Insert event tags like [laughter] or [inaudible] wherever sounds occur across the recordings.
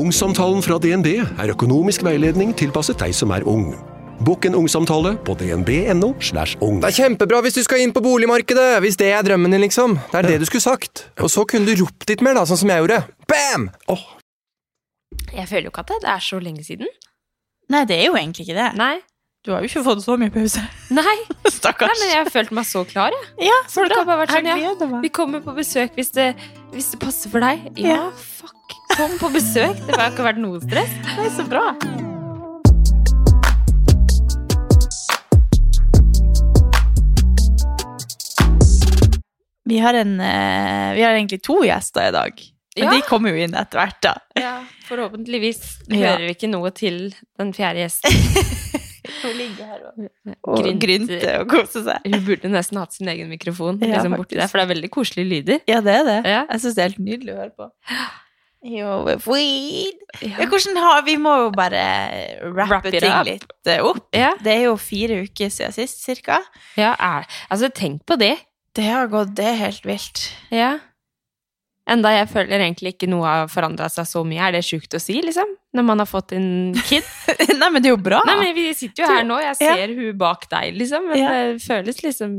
Ungsamtalen fra DNB er økonomisk veiledning tilpasset deg som er ung. Bokk en ungsamtale på dnb.no. slash ung. Det er kjempebra hvis du skal inn på boligmarkedet, hvis det er drømmen din, liksom. Det er det du skulle sagt. Og så kunne du ropt litt mer, da, sånn som jeg gjorde. Bam! Oh. Jeg føler jo ikke at det er så lenge siden. Nei, det er jo egentlig ikke det. Nei. Du har jo ikke fått så mye pause. Nei. [laughs] Nei, men jeg har følt meg så klar, jeg. Ja, så Folk bra. har bare vært sånn, Jeg ja. Vi kommer på besøk hvis det, hvis det passer for deg. Ja, Ja. fuck. Kom på besøk. Det har ikke vært noe stress. Det er så bra. Vi har, en, eh, vi har egentlig to gjester i dag. Men Ja. de kommer jo inn etter hvert, da. Ja, forhåpentligvis [laughs] hører vi ikke noe til den fjerde gjesten. [laughs] Hun ligger her og, Grynter. grynter og koser seg. Hun burde nesten hatt sin egen mikrofon Ja, liksom borti der, for det er veldig koselige lyder. Ja, det er det. Ja. Jeg syns det er helt nydelig å høre på. [gasps] Jo. Ja, hvordan har, vi må jo bare rappe ting up. litt eh, opp. Ja, Det er jo fire uker siden sist, cirka. ja er, altså tenk på det. Det har gått, det er helt vilt. Ja. Enda jeg føler egentlig ikke noe har forandra seg så mye. Er det sjukt å si, liksom? Når man har fått en kid? [laughs] Nei, men det er jo bra. Nei, men vi sitter jo her nå, jeg Ja. ser hun bak deg, liksom. Men Ja. det føles liksom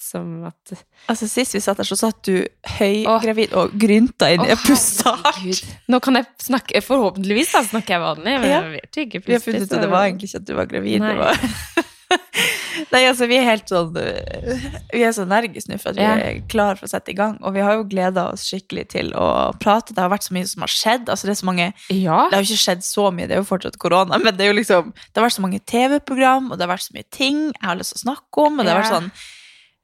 som at Altså, Sist vi satt her, så satt du høygravid og grynta inn i pusta hardt. Nå kan jeg snakke Forhåpentligvis da snakker jeg vanlig, men Ja. jeg vet jo ikke. Vi har funnet ut at det var egentlig ikke at du var gravid. Nei. Det var [laughs] Nei, altså, vi er helt sånn øh, Vi er så energiske nå for at vi er klare for å sette i gang. Og vi har jo gleda oss skikkelig til å prate. Det har vært så mye som har skjedd. Altså, det er så mange Ja. Det har jo ikke skjedd så mye, det er jo fortsatt korona, men det er jo liksom Det har vært så mange TV-program, og det har vært så mye ting jeg har lyst til å snakke om, og det har vært sånn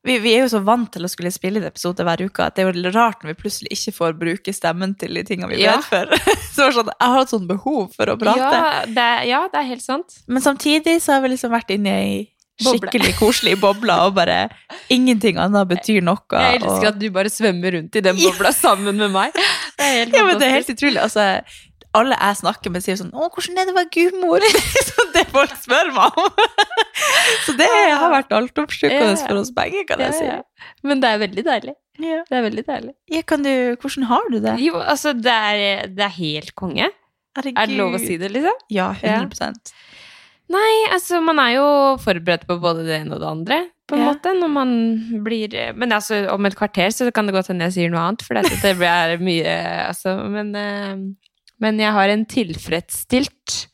vi, vi er jo så vant til å skulle spille inn episode hver uke at det er jo rart når vi plutselig ikke får bruke stemmen til de tingene vi Ja. vet før. [laughs] Så det var sånn, jeg har hatt sånn behov for å prate. Ja det, ja, det er helt sant. Men samtidig så har vi liksom vært inne i. skikkelig koselig boble, og bare ingenting annet betyr noe. Jeg elsker og, at du bare svømmer rundt i den bobla sammen med meg. Det er helt ja, men det er helt utrolig. Altså, alle jeg snakker med, sier sånn 'Å, hvordan er det å være gudmor?' [laughs] så det folk spør meg om. så det har vært altoppslukende Ja. for oss begge, kan Ja, jeg si. ja. Men det er veldig deilig. Ja. Det er veldig deilig. Ja, kan du, hvordan har du det? Jo, altså, det er, det er helt konge. Herregud. Er det lov å si det, liksom? Ja, 100 Nei, altså, man er jo forberedt på både det ene og det andre, på en Ja. måte, når man blir Men altså, om et kvarter så kan det godt hende jeg sier noe annet, for dette det blir [laughs] mye Altså, men eh, Men jeg har en tilfredsstilt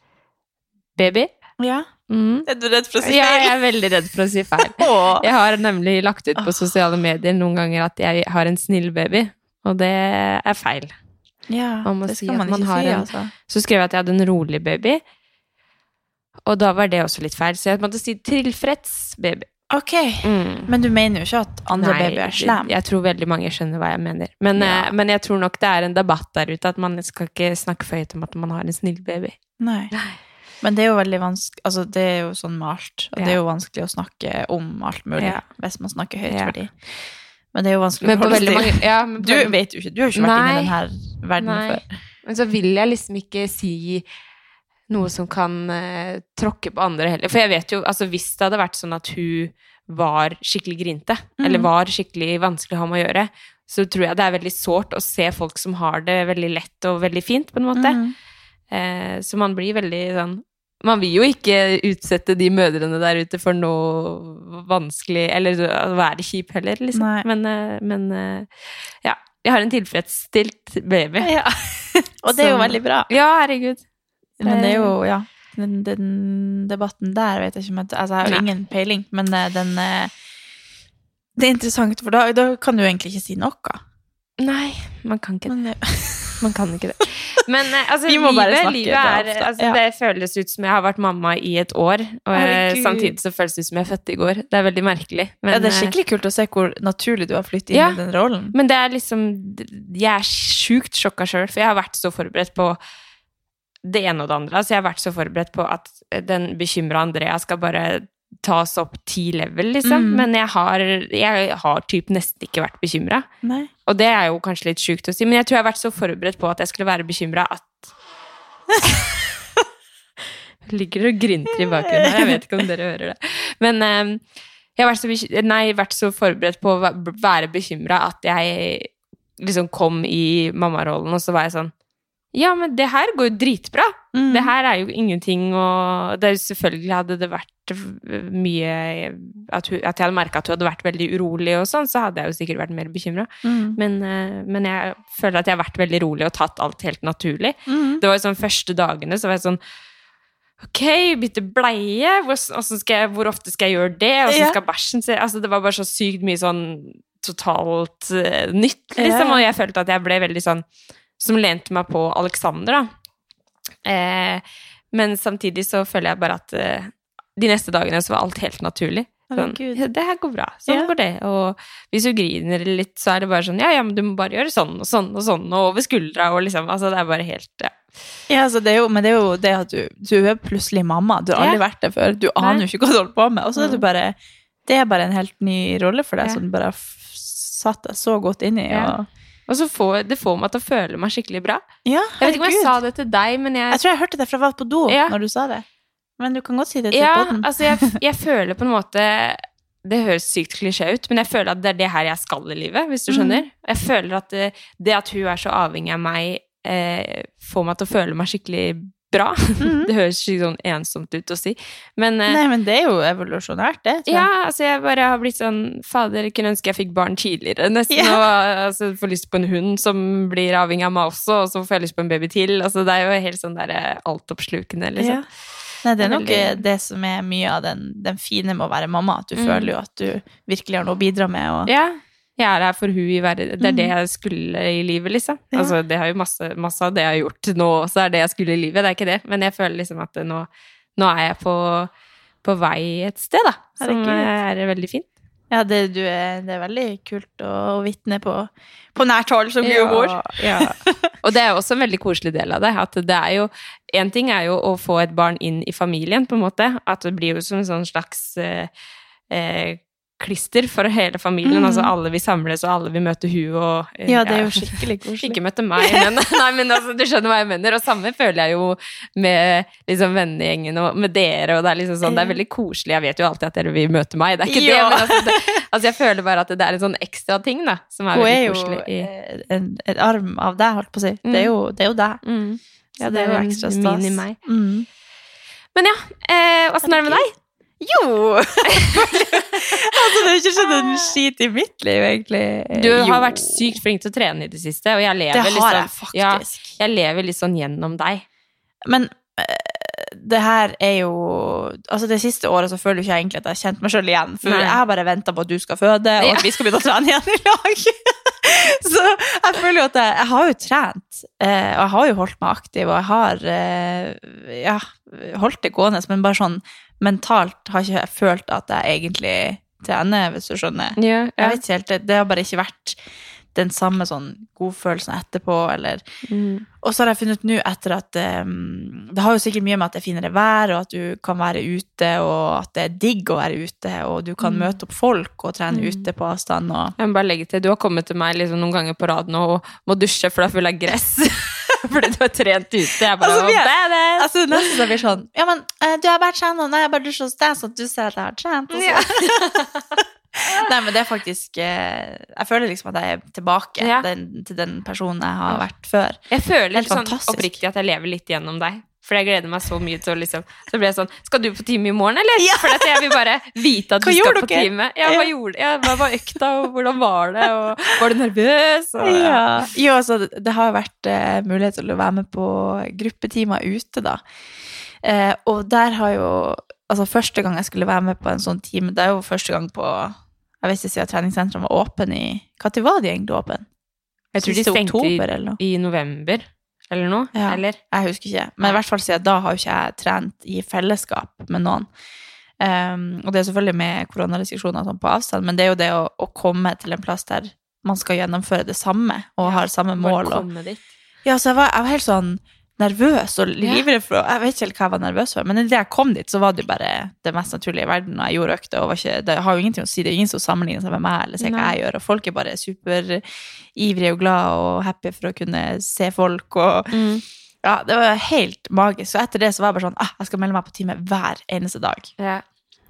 baby. Ja. Mm. Er du redd for å si feil? Ja, jeg er veldig redd for å si feil. [laughs] Jeg har nemlig lagt ut på sosiale medier noen ganger at jeg har en snill baby, og det er feil. Ja, Man må det skal si man man ikke man si, en- altså. Så skrev jeg at jeg hadde en rolig baby, og da var det også litt feil, så jeg måtte si tilfreds baby. Ok, Mm. men du mener jo ikke at andre Nei, babyer er slem? Jeg tror veldig mange skjønner hva jeg mener. Men, Ja. eh, men jeg tror nok det er en debatt der ute at man skal ikke snakke for høyt om at man har en snill baby. Nei. Men det er jo veldig vanskelig Altså, det er jo sånn med alt. Og Ja. det er jo vanskelig å snakke om alt mulig Ja. hvis man snakker høyt for de. Men det er jo vanskelig Men å holde ja, Du vet jo ikke, du har jo ikke vært inne i denne verden Nei. før. Men så vil jeg liksom ikke si noe som kan eh, tråkke på andre heller. For jeg vet jo, altså hvis det hadde vært sånn at hun var skikkelig grinte, mm. eller var skikkelig vanskelig å ha med å gjøre, så tror jeg det er veldig sårt å se folk som har det veldig lett og veldig fint, på en måte. Mm. Eh, så man blir veldig sånn Man vil jo ikke utsette de mødrene der ute for noe vanskelig, eller være kjip heller, liksom. Nei. Men, eh, men eh, ja. Jeg har en tilfredsstilt baby. Ja. [laughs] Og det er jo veldig bra. Ja, herregud. Men det er jo, ja Den, den debatten der vet jeg ikke om jeg Altså, jeg har jo ingen peiling, men eh, den eh, Det er interessant, for da, da kan du egentlig ikke si noe. Nei, man kan ikke det. [laughs] Man kan ikke det. Men eh, altså, Vi må bare livet, er det, altså, Ja. Det føles ut som jeg har vært mamma i et år, og eh, Herregud. samtidig så føles det ut som jeg er født i går. Det er veldig merkelig. Men, ja, det er eh, skikkelig kult å se hvor naturlig du har flyttet inn Ja. i den rollen. Men det er liksom Jeg er sjukt sjokka sjøl, for jeg har vært så forberedt på det ene og det andre. Så jeg har vært så forberedt på at den bekymra Andrea skal bare tas opp ti level, liksom. Mm. Men jeg har, jeg har typ nesten ikke vært bekymra. Og det er jo kanskje litt sjukt å si, men jeg tror jeg har vært så forberedt på at jeg skulle være bekymra at [laughs] Ligger og grynter i bakgrunnen her, jeg vet ikke om dere hører det. Men um, jeg har vært så, bekymret, nei, vært så forberedt på å være bekymra at jeg liksom kom i mammarollen, og så var jeg sånn Ja, men det her går jo dritbra. Mm. Det her er jo ingenting, og det er jo selvfølgelig hadde det vært mye At, hun, at jeg hadde merka at hun hadde vært veldig urolig og sånn, så hadde jeg jo sikkert vært mer bekymra. Mm. Men, eh, men jeg føler at jeg har vært veldig rolig og tatt alt helt naturlig. Mm. Det var jo sånn første dagene så var jeg sånn Ok, bytte bleie. Hvor, jeg, hvor ofte skal jeg gjøre det? Ja. skal bæsjen se Altså, det var bare så sykt mye sånn totalt eh, nytt, liksom. Og jeg følte at jeg ble veldig sånn Som lente meg på Alexander, da. Eh, men samtidig så føler jeg bare at eh, de neste dagene så var alt helt naturlig. Sånn, ja, det her går bra. Sånn Ja. går det. Og hvis du griner litt, så er det bare sånn Ja, ja, men du må bare gjøre sånn og sånn og sånn, og over skuldra og liksom Altså, det er bare helt ja. Ja, altså det er jo, men det er jo det at du, du er plutselig mamma. Du har aldri vært det før. Du aner jo ikke hva du holder på med. Og så er du Mm. bare Det er bare en helt ny rolle for deg, som du bare har satt deg så godt inn i. Ja. Og, Og så får det får meg til å føle meg skikkelig bra. ja, Jeg vet ikke om jeg sa det til deg, men jeg Jeg tror jeg hørte det fra jeg var på do Ja. når du sa det. Men du kan godt si det til Ja, poden. altså jeg, jeg føler på en måte Det høres sykt klisjé ut, men jeg føler at det er det her jeg skal i livet, hvis du skjønner. skjønner. Jeg føler at det, det at hun er så avhengig av meg, eh, får meg til å føle meg skikkelig bra. Mhm. [laughs] Det høres ikke sånn ensomt ut å si, men eh, Nei, men det er jo evolusjonært, det. tror jeg. Ja, altså jeg bare har blitt sånn Fader, kunne ønske jeg fikk barn tidligere. Nesten Yeah. og altså, får lyst på en hund som blir avhengig av meg også, og så får jeg lyst på en baby til. Altså det er jo helt sånn der eh, altoppslukende, liksom. Ja. Nei, det er nok det som er mye av den, den fine med å være mamma, at du Mm. føler jo at du virkelig har noe å bidra med. Og, Ja. Jeg er her for hun i verden. Det er det Mhm. jeg skulle i livet, liksom. Ja. Altså, det har jo masse, masse av det jeg har gjort nå også, er det jeg skulle i livet. Det er ikke det. Men jeg føler liksom at nå, nå er jeg på, på vei et sted, da. Som er, er veldig fint. Ja, det, du er, det er veldig kult å vitne på, på nært hold som jordmor. Ja, ja. [laughs] Og det er også en veldig koselig del av det. At det er jo En ting er jo å få et barn inn i familien, på en måte. At det blir jo som en sånn slags eh, eh, klister for hele familien. Mm. Altså alle vil samles, og alle vil møte hun og eh, Ja, det er jo skikkelig koselig. Ikke møte meg, men, [laughs] nei, men altså, du skjønner hva jeg mener. Og samme føler jeg jo med liksom, vennegjengen og med dere. Og det er liksom sånn, det er veldig koselig. Jeg vet jo alltid at dere vil møte meg, det er ikke Ja. det. Men altså, det, altså, jeg føler bare at det er en sånn ekstra ting da, som er Hun veldig jo Hun er jo en, en arm av deg, holdt på å si. Det er jo, det er jo deg. mm. Ja, det er jo ekstra stas. mini-meg. Mm. Men ja, eh, åssen er det med deg? Jo! [laughs] altså, det har ikke skjedd en skit i mitt liv, egentlig. Du Jo. har vært sykt flink til å trene i det siste, og jeg lever Det har litt jeg sånn, ja, jeg lever litt sånn gjennom deg. Men eh, det her er jo Altså Det siste året så føler ikke jeg egentlig at jeg har kjent meg sjøl igjen. For Nei. jeg har bare venta på at du skal føde, og at vi skal begynne å trene igjen i lag. [laughs] så jeg føler jo at jeg, jeg har jo trent, eh, og jeg har jo holdt meg aktiv, og jeg har eh, ja, holdt det gående, men bare sånn mentalt har ikke jeg følt at jeg egentlig trener, hvis du skjønner. Ja, Jeg vet ikke helt, det, det har bare ikke vært den samme sånn godfølelsen etterpå, eller Mm. og så har jeg funnet ut nå etter at um, Det har jo sikkert mye med at det er finere vær, og at du kan være ute, og at det er digg å være ute, og du kan Mm. møte opp folk og trene Mm. ute på avstand. Og, Jeg må bare legge til, du har kommet til meg liksom noen ganger på rad nå og må dusje for du er full av gress. [laughs] Fordi du har trent ute. Jeg bare, Altså, vi er- badass! altså, nesten så blir det sånn Ja, men eh, du har bare trent nå. Nei, jeg bare dusjer hos deg, sånn at du ser at jeg har trent. Og så. [laughs] Nei, men det er faktisk eh, Jeg føler liksom at jeg er tilbake Ja. den, til den personen jeg har vært før. Jeg føler Helt sånn fantastisk. oppriktig at jeg lever litt gjennom deg. For jeg gleder meg så mye til å liksom Så ble jeg sånn Skal du på time i morgen, eller? For at jeg vil bare vite at Hva du skal på dere? time. Ja, hva Ja. gjorde ja, Hva var økta, og hvordan var det? Og var du nervøs? Og, Ja. Jo, altså, det- har vært eh, mulighet til å være med på gruppetimer ute, da. Eh, og der har jo Altså, første gang jeg skulle være med på en sånn time, det er jo første gang på Jeg vet ikke siden treningssentrene var åpne i Når var de egentlig åpne? Jeg tror de stengte oktober, i, i november, eller noe. Ja. Eller? Jeg husker ikke. Men i hvert fall siden da har jo ikke jeg trent i fellesskap med noen. Um, og det er selvfølgelig med koronarestriksjoner sånn på avstand, men det er jo det å, å komme til en plass der man skal gjennomføre det samme og har samme mål. Og, dit. Ja, så jeg var, jeg var helt sånn nervøs og livredd for Jeg vet ikke helt hva jeg var nervøs for, men idet jeg kom dit, så var det jo bare det mest naturlige i verden. Og jeg gjorde økta, og var ikke, det har jo ingenting å si. Det er ingen som sammenligner seg med meg eller ser hva jeg gjør. Og folk er bare superivrige og glad og happy for å kunne se folk. og ja, Det var helt magisk. Så etter det så var jeg bare sånn ah, jeg skal melde meg på time hver eneste dag. Ja.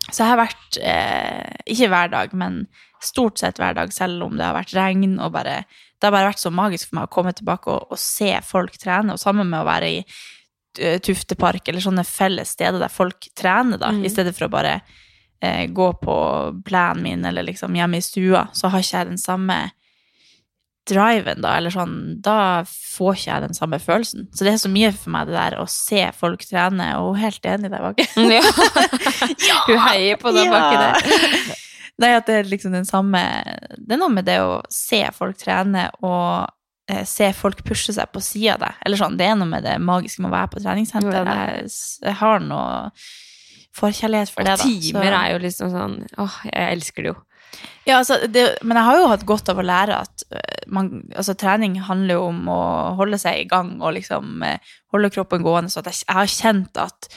Så jeg har vært, eh, ikke hver dag, men stort sett hver dag, selv om det har vært regn. og bare, Det har bare vært så magisk for meg å komme tilbake og, og se folk trene. Og sammen med å være i eh, Tuftepark eller sånne felles steder der folk trener, da, i stedet for å bare eh, gå på plenen min eller liksom hjemme i stua, så har ikke jeg den samme driven, da, eller sånn, da får ikke jeg den samme følelsen. Så det er så mye for meg det der å se folk trene, og helt enig der bak. [laughs] Ja. Hun heier på deg baki der. Nei, at det er liksom den samme Det er noe med det å se folk trene og eh, se folk pushe seg på sida av deg. Eller sånn, det er noe med det magiske med å være på treningssenter. Ja, Jeg, jeg har noe forkjærlighet for det, da. Timer er jo liksom sånn Åh, jeg elsker det jo. Ja, altså, det, men jeg har jo hatt godt av å lære at eh, man, altså, trening handler jo om å holde seg i gang og liksom eh, holde kroppen gående. Så jeg, jeg har kjent at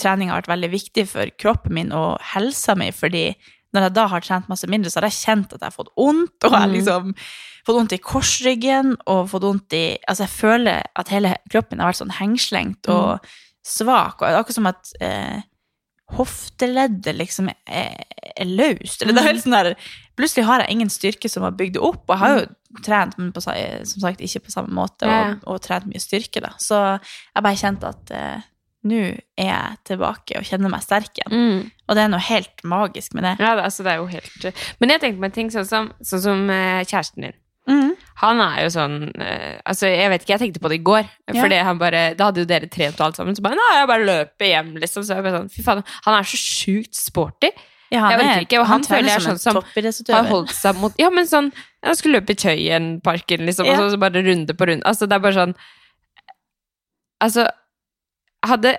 trening har vært veldig viktig for kroppen min og helsa mi, fordi når jeg da har trent masse mindre, så har jeg kjent at jeg har fått vondt, og jeg har liksom fått vondt i korsryggen og fått vondt i Altså, jeg føler at hele kroppen har vært sånn hengslengt og svak, og det er akkurat som at eh, hofteleddet liksom er, er løst. Eller det er helt sånn der, plutselig har jeg ingen styrke som har bygd det opp. Og jeg har jo trent, men på, som sagt ikke på samme måte, og, og trent mye styrke. da. Så jeg bare kjente at eh, nå er jeg tilbake og kjenner meg sterk igjen. Og det er noe helt magisk med det. Ja, det, altså, det er jo helt Men jeg tenkte på en ting sånn som, sånn som eh, kjæresten din. Mm. Han er jo sånn eh, Altså, jeg vet ikke, jeg tenkte på det i går. Ja. Fordi han bare Da hadde jo dere trent og alt sammen. Så bare Nei, jeg bare løper hjem, liksom. Så jeg bare sånn Fy faen, han er så sjukt sporty. Ja, han jeg er- ikke, og han, han føler jeg er sånn som har holdt seg mot Ja, men sånn Han skulle løpe i Tøyenparken, liksom, Ja. og så bare runde på runde. Altså, det er bare sånn Altså, hadde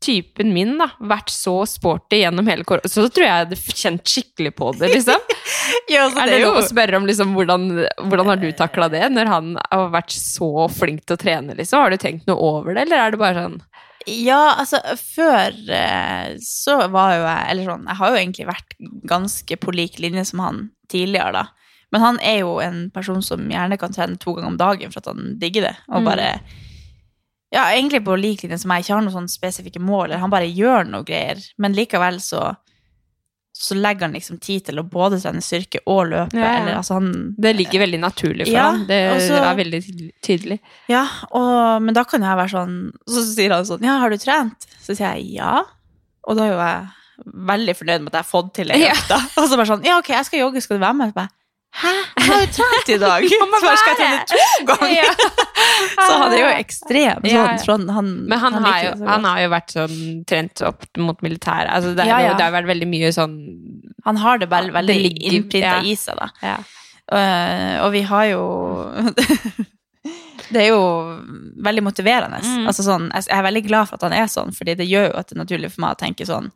typen min da vært så sporty gjennom hele korona, Så tror jeg jeg hadde kjent skikkelig på det, liksom. [laughs] Ja, altså, Er det det er jo lov å spørre om liksom, hvordan, hvordan har du takla det, når han har vært så flink til å trene? Liksom? Har du tenkt noe over det, eller er det bare sånn Ja, altså før eh, så var jo jeg Eller sånn, jeg har jo egentlig vært ganske på lik linje som han tidligere, da. Men han er jo en person som gjerne kan trene to ganger om dagen for at han digger det. Og Mm. Ja, egentlig på lik linje som meg. ikke har noen sånne spesifikke mål, eller han bare gjør noe greier. Men likevel så så legger han liksom tid til å både trene styrke og løpe. Ja, ja. Eller, altså han, Det ligger veldig naturlig for Ja, ham. Det og så- er veldig tydelig. Ja, og, men da kan jeg være sånn Så sier han sånn, ja, har du trent? Så sier jeg ja. Og da er jo jeg veldig fornøyd med at jeg har fått til ei økt. Og så bare sånn, ja, ok, jeg skal jogge, skal du være med? Så bare, Hæ? Jeg har jo trent i dag! [laughs] Hvorfor skal jeg trene to ganger? [laughs] så han er jo ekstrem sånn. Ja. sånn han, Men han, har jo, han har jo vært sånn trent opp mot militæret. Altså, det, Ja, ja. det har vært veldig mye sånn Han har det vel, veldig innprinta ja. i seg, da. ja. Eh, og vi har jo [laughs] Det er jo veldig motiverende. Mm. Altså sånn, jeg er veldig glad for at han er sånn, fordi det gjør jo at det er naturlig for meg å tenke sånn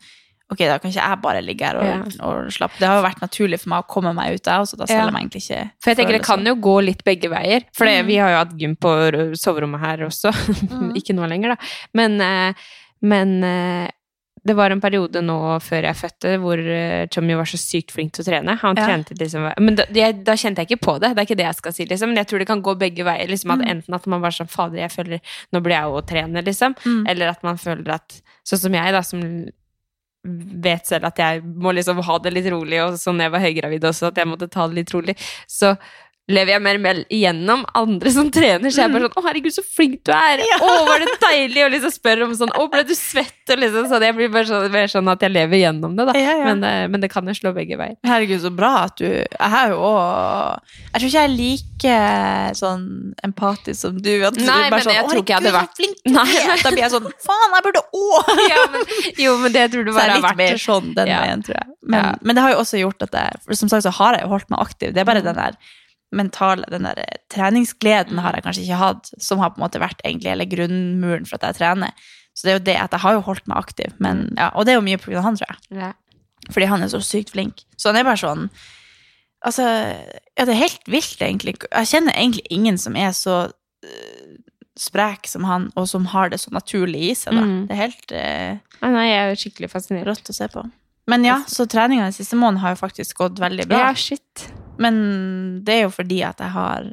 Ok, da kan ikke jeg bare ligge her og, Ja. og slappe. Det har jo vært naturlig for meg å komme meg ut, jeg også. Da selv Ja. om jeg egentlig ikke For jeg tenker det kan jo gå litt begge veier. For det, Mm. vi har jo hatt gym på soverommet her også. [laughs] ikke nå lenger, da. Men, eh, men eh, det var en periode nå før jeg fødte hvor eh, Tommy var så sykt flink til å trene. Han Ja. trente liksom Men da, jeg, da kjente jeg ikke på det. Det er ikke det jeg skal si, liksom. Men jeg tror det kan gå begge veier. Liksom, Mm. at Enten at man bare sånn Fader, jeg føler Nå blir jeg jo å trene, liksom. Mm. Eller at man føler at Sånn som jeg, da, som vet selv at jeg må liksom ha det litt rolig, og sånn jeg var høygravid også, at jeg måtte ta det litt rolig, så lever jeg mer og mer igjennom andre som trener, så jeg er bare sånn 'Å, herregud, så flink du er!' 'Å, var det deilig?' Og liksom spør om sånn 'Å, ble du svett?' Og liksom sånn. Jeg blir bare sånn, mer sånn at jeg lever gjennom det, da. Ja, ja. Men, det, men det kan jo slå begge veier. Herregud, så bra at du Jeg har jo òg Jeg tror ikke jeg er like sånn empatisk som du. At du Nei, bare men sånn, jeg tror ikke jeg hadde vært- flink Nei, er!» men- Da blir jeg sånn Faen, jeg burde òg! [laughs] Ja, men, jo, men det tror du bare er har vært mer sånn den Ja. veien, tror jeg. Men, Ja. men det har jo også gjort at jeg Som sagt så har jeg jo holdt meg aktiv. Det er Mm. bare den der mentale den der eh, treningsgleden har jeg kanskje ikke hatt, som har på en måte vært egentlig hele grunnmuren for at jeg trener. Så det er jo det at jeg har jo holdt meg aktiv. Men, ja, og det er jo mye av han, tror jeg. Ja. Fordi han er så sykt flink. Så han er bare sånn Altså, ja, det er helt vilt, egentlig. Jeg kjenner egentlig ingen som er så uh, sprek som han, og som har det så naturlig i seg. Da. Mm. Det er helt uh, Nei, nei, jeg er jo skikkelig fascinert. rått å se på. Men ja, så treninga den siste måneden har jo faktisk gått veldig bra. Ja, shit. Men det er jo fordi at jeg har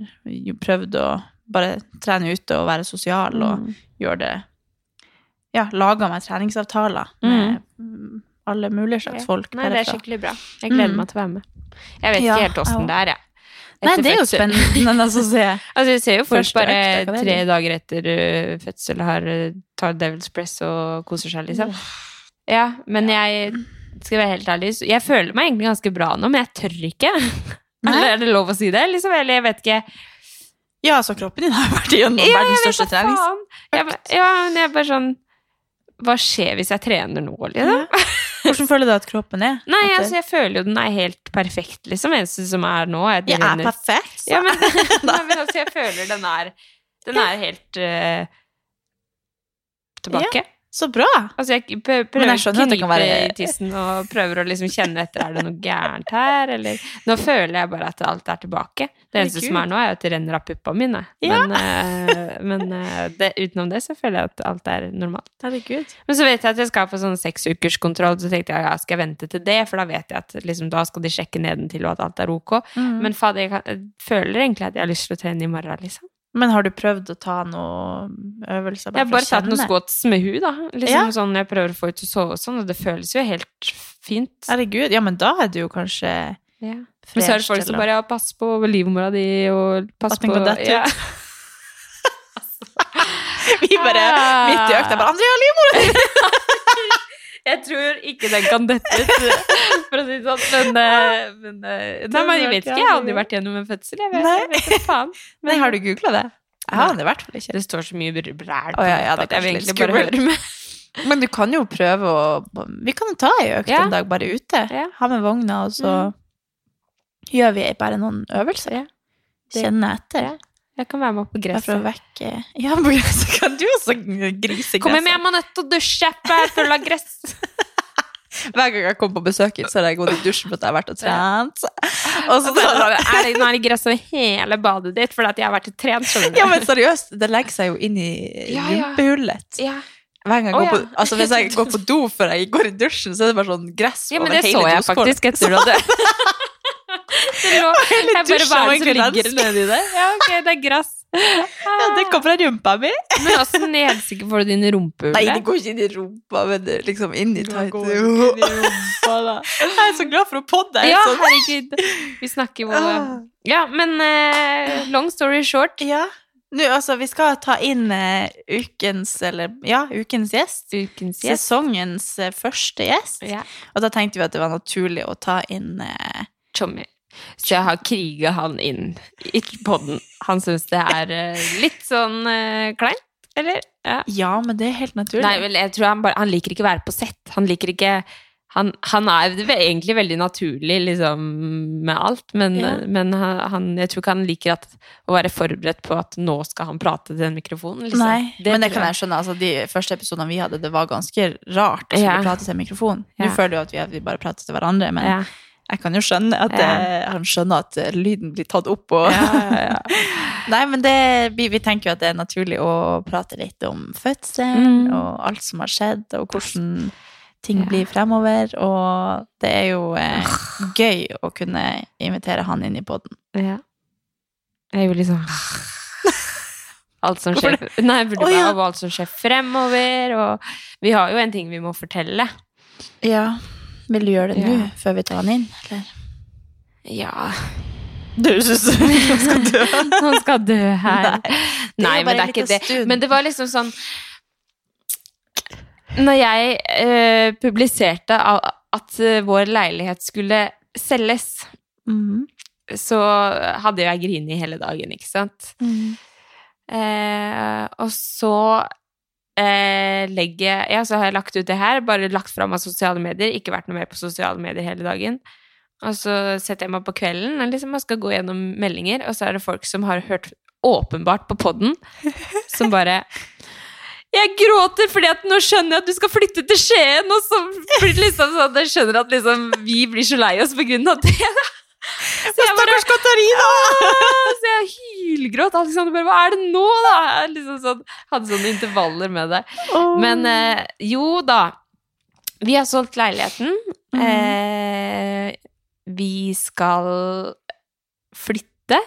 prøvd å bare trene ute og være sosial og Mm. gjøre det Ja, laga meg treningsavtaler med mm, alle mulige slags folk. Nei, det er skikkelig bra. Jeg gleder Mm. meg til å være med. Jeg vet Ja, ikke helt åssen det er, jeg. Nei, det er jo fødsel. spennende altså, å se. [laughs] Altså, jeg ser jo folk bare økta, tre dager etter uh, fødsel har, uh, tar Devil's Press og koser seg, liksom. Ja, men jeg skal være helt ærlig, jeg føler meg egentlig ganske bra nå, men jeg tør ikke. [laughs] Eller er det lov å si det? Liksom, eller jeg vet ikke. Ja, så kroppen din har vært gjennom Ja, verdens største ba- ja, men jeg er bare sånn Hva skjer hvis jeg trener nå, liksom? Hvordan føler du at kroppen er? Nei, altså, jeg føler jo den er helt perfekt, liksom. Eneste som er nå, er Jeg er perfekt, så. Ja, men, [laughs] nei, men altså, jeg føler den er Den er helt uh, tilbake. Så bra! Altså, jeg prøver jeg å det være- i tissen og prøver å liksom kjenne etter er det noe gærent her, eller Nå føler jeg bare at alt er tilbake. Det eneste som er nå, er at det renner av puppa mine. Ja. Men, uh, men uh, det, utenom det så føler jeg at alt er normalt. Herregud. Men så vet jeg at jeg skal på sånn seksukerskontroll, så tenkte jeg ja, skal jeg vente til det, for da vet jeg at liksom, da skal de sjekke nedentil og at alt er ok. Mm. Men fader, jeg, kan, jeg føler egentlig at jeg har lyst til å trene i morgen, liksom. Men har du prøvd å ta noen øvelser? Jeg har bare tatt noen squats med hun, da. Liksom Ja. sånn jeg prøver å få henne til å sove og sånn, og det føles jo helt fint. Herregud, ja, men da er det jo kanskje Ja. Men så er det folk som bare ja, 'pass på livmora di', og 'pass på ja. [laughs] [laughs] Vi bare Ah. midt i økta bare 'Andrea, livmora [laughs] Jeg tror ikke den kan dette ut, [laughs] for å si det sånn. Men, eh, men eh, Nei, men jeg vet ikke. Jeg har aldri vært gjennom en fødsel. Jeg vet, jeg vet ikke faen. [laughs] Nei, har du googla det? Jeg har det i hvert fall ikke. Det står så mye bræl bræl oh, ja, ja, det at jeg vil egentlig bare høre med. [laughs] Men du kan jo prøve å Vi kan jo ta ei økt Ja. en dag bare ute. Ja. Ha med vogna, og så gjør vi bare noen øvelser. Ja. Kjenne etter. Jeg kan være med opp på Bare for å gresset. vekke Ja, på gresset kan du også grise Kom igjen, jeg må nødt til å dusje, jeg er full av gress. [laughs] Hver gang jeg kommer på besøk hit, så har jeg gått i dusjen for at jeg har vært og trent. [laughs] Og så Og så er det, nå er det gress over hele badet ditt fordi at jeg har vært og trent. Ja, men seriøst, det legger seg jo inn i Ja, ja. rumpehullet. Ja. Hver gang jeg går på, ja. altså Hvis jeg [laughs] går på do før jeg går i dusjen, så er det bare sånn gress Ja, men det så jeg faktisk etter du hadde Det lå Jeg bare hva er det som ligger nedi der? Ja, ok, det er gress. Ja, det kom fra rumpa mi. Men åssen nedsikker helsike får du din rumpehull? Nei, det går ikke inn i rumpa, men det er liksom inn i tight. går ikke inn i Jeg er så glad for å podde. Ja, sånn- herregud. Vi snakker jo. Ja, men uh, long story short Ja. Nå, altså, vi skal ta inn uh, ukens, eller ja, ukens gjest. Ukens gjest. Sesongens uh, første gjest. Ja. Og da tenkte vi at det var naturlig å ta inn uh, Tommy. Så jeg har kriga han inn i podden. Han syns det er eh, litt sånn uh, kleint, eller? Ja. Ja, men det er helt naturlig. Nei, vel, jeg tror han bare Han liker ikke å være på sett. Han liker ikke han, han er egentlig veldig naturlig liksom, med alt, men, Ja. men han, jeg tror ikke han liker at, å være forberedt på at nå skal han prate til den mikrofonen. Liksom. Nei, men det kan jeg skjønne. Altså, de første episodene vi hadde, det var ganske rart å skulle Ja. prate til en mikrofon. Ja. Nå føler du at vi, vi bare prater til hverandre, men. Jeg kan jo skjønne at Ja. eh, han skjønner at eh, lyden blir tatt opp. Og... Ja, ja, [laughs] ja. Nei, men det, vi, vi tenker jo at det er naturlig å prate litt om fødselen Mm. og alt som har skjedd, og hvordan ting blir fremover. Og det er jo eh, gøy å kunne invitere han inn i poden. Ja. Jeg er jo liksom [laughs] Alt som skjer Nei, burde oh, ja. alt som skjer fremover, og vi har jo en ting vi må fortelle. Ja. Vil du gjøre det nå, Ja. før vi tar han inn? Eller? Ja Du syns han skal dø? [laughs] Han skal dø her. Nei, det Nei, men det er ikke det. stund. Men det var liksom sånn Når jeg eh, publiserte at eh, vår leilighet skulle selges, Mhm. så hadde jeg grinet hele dagen, ikke sant? Mhm. Eh, og så eh, legger Ja, så har jeg lagt ut det her, bare lagt fram av sosiale medier, ikke vært noe mer på sosiale medier hele dagen. Og så setter jeg meg på kvelden og liksom, og skal gå gjennom meldinger, og så er det folk som har hørt åpenbart på podden, [laughs] som bare jeg gråter fordi at nå skjønner jeg at du skal flytte til Skien, og så blir det liksom sånn at jeg skjønner at liksom vi blir så lei oss på grunn av det. [laughs] Så jeg bare Katarina! Så jeg hylgråt. Alexander bare Hva er det nå, da? Jeg Liksom sånn, hadde sånne intervaller med det. Men eh, jo da. Vi har solgt leiligheten. Eh, vi skal flytte.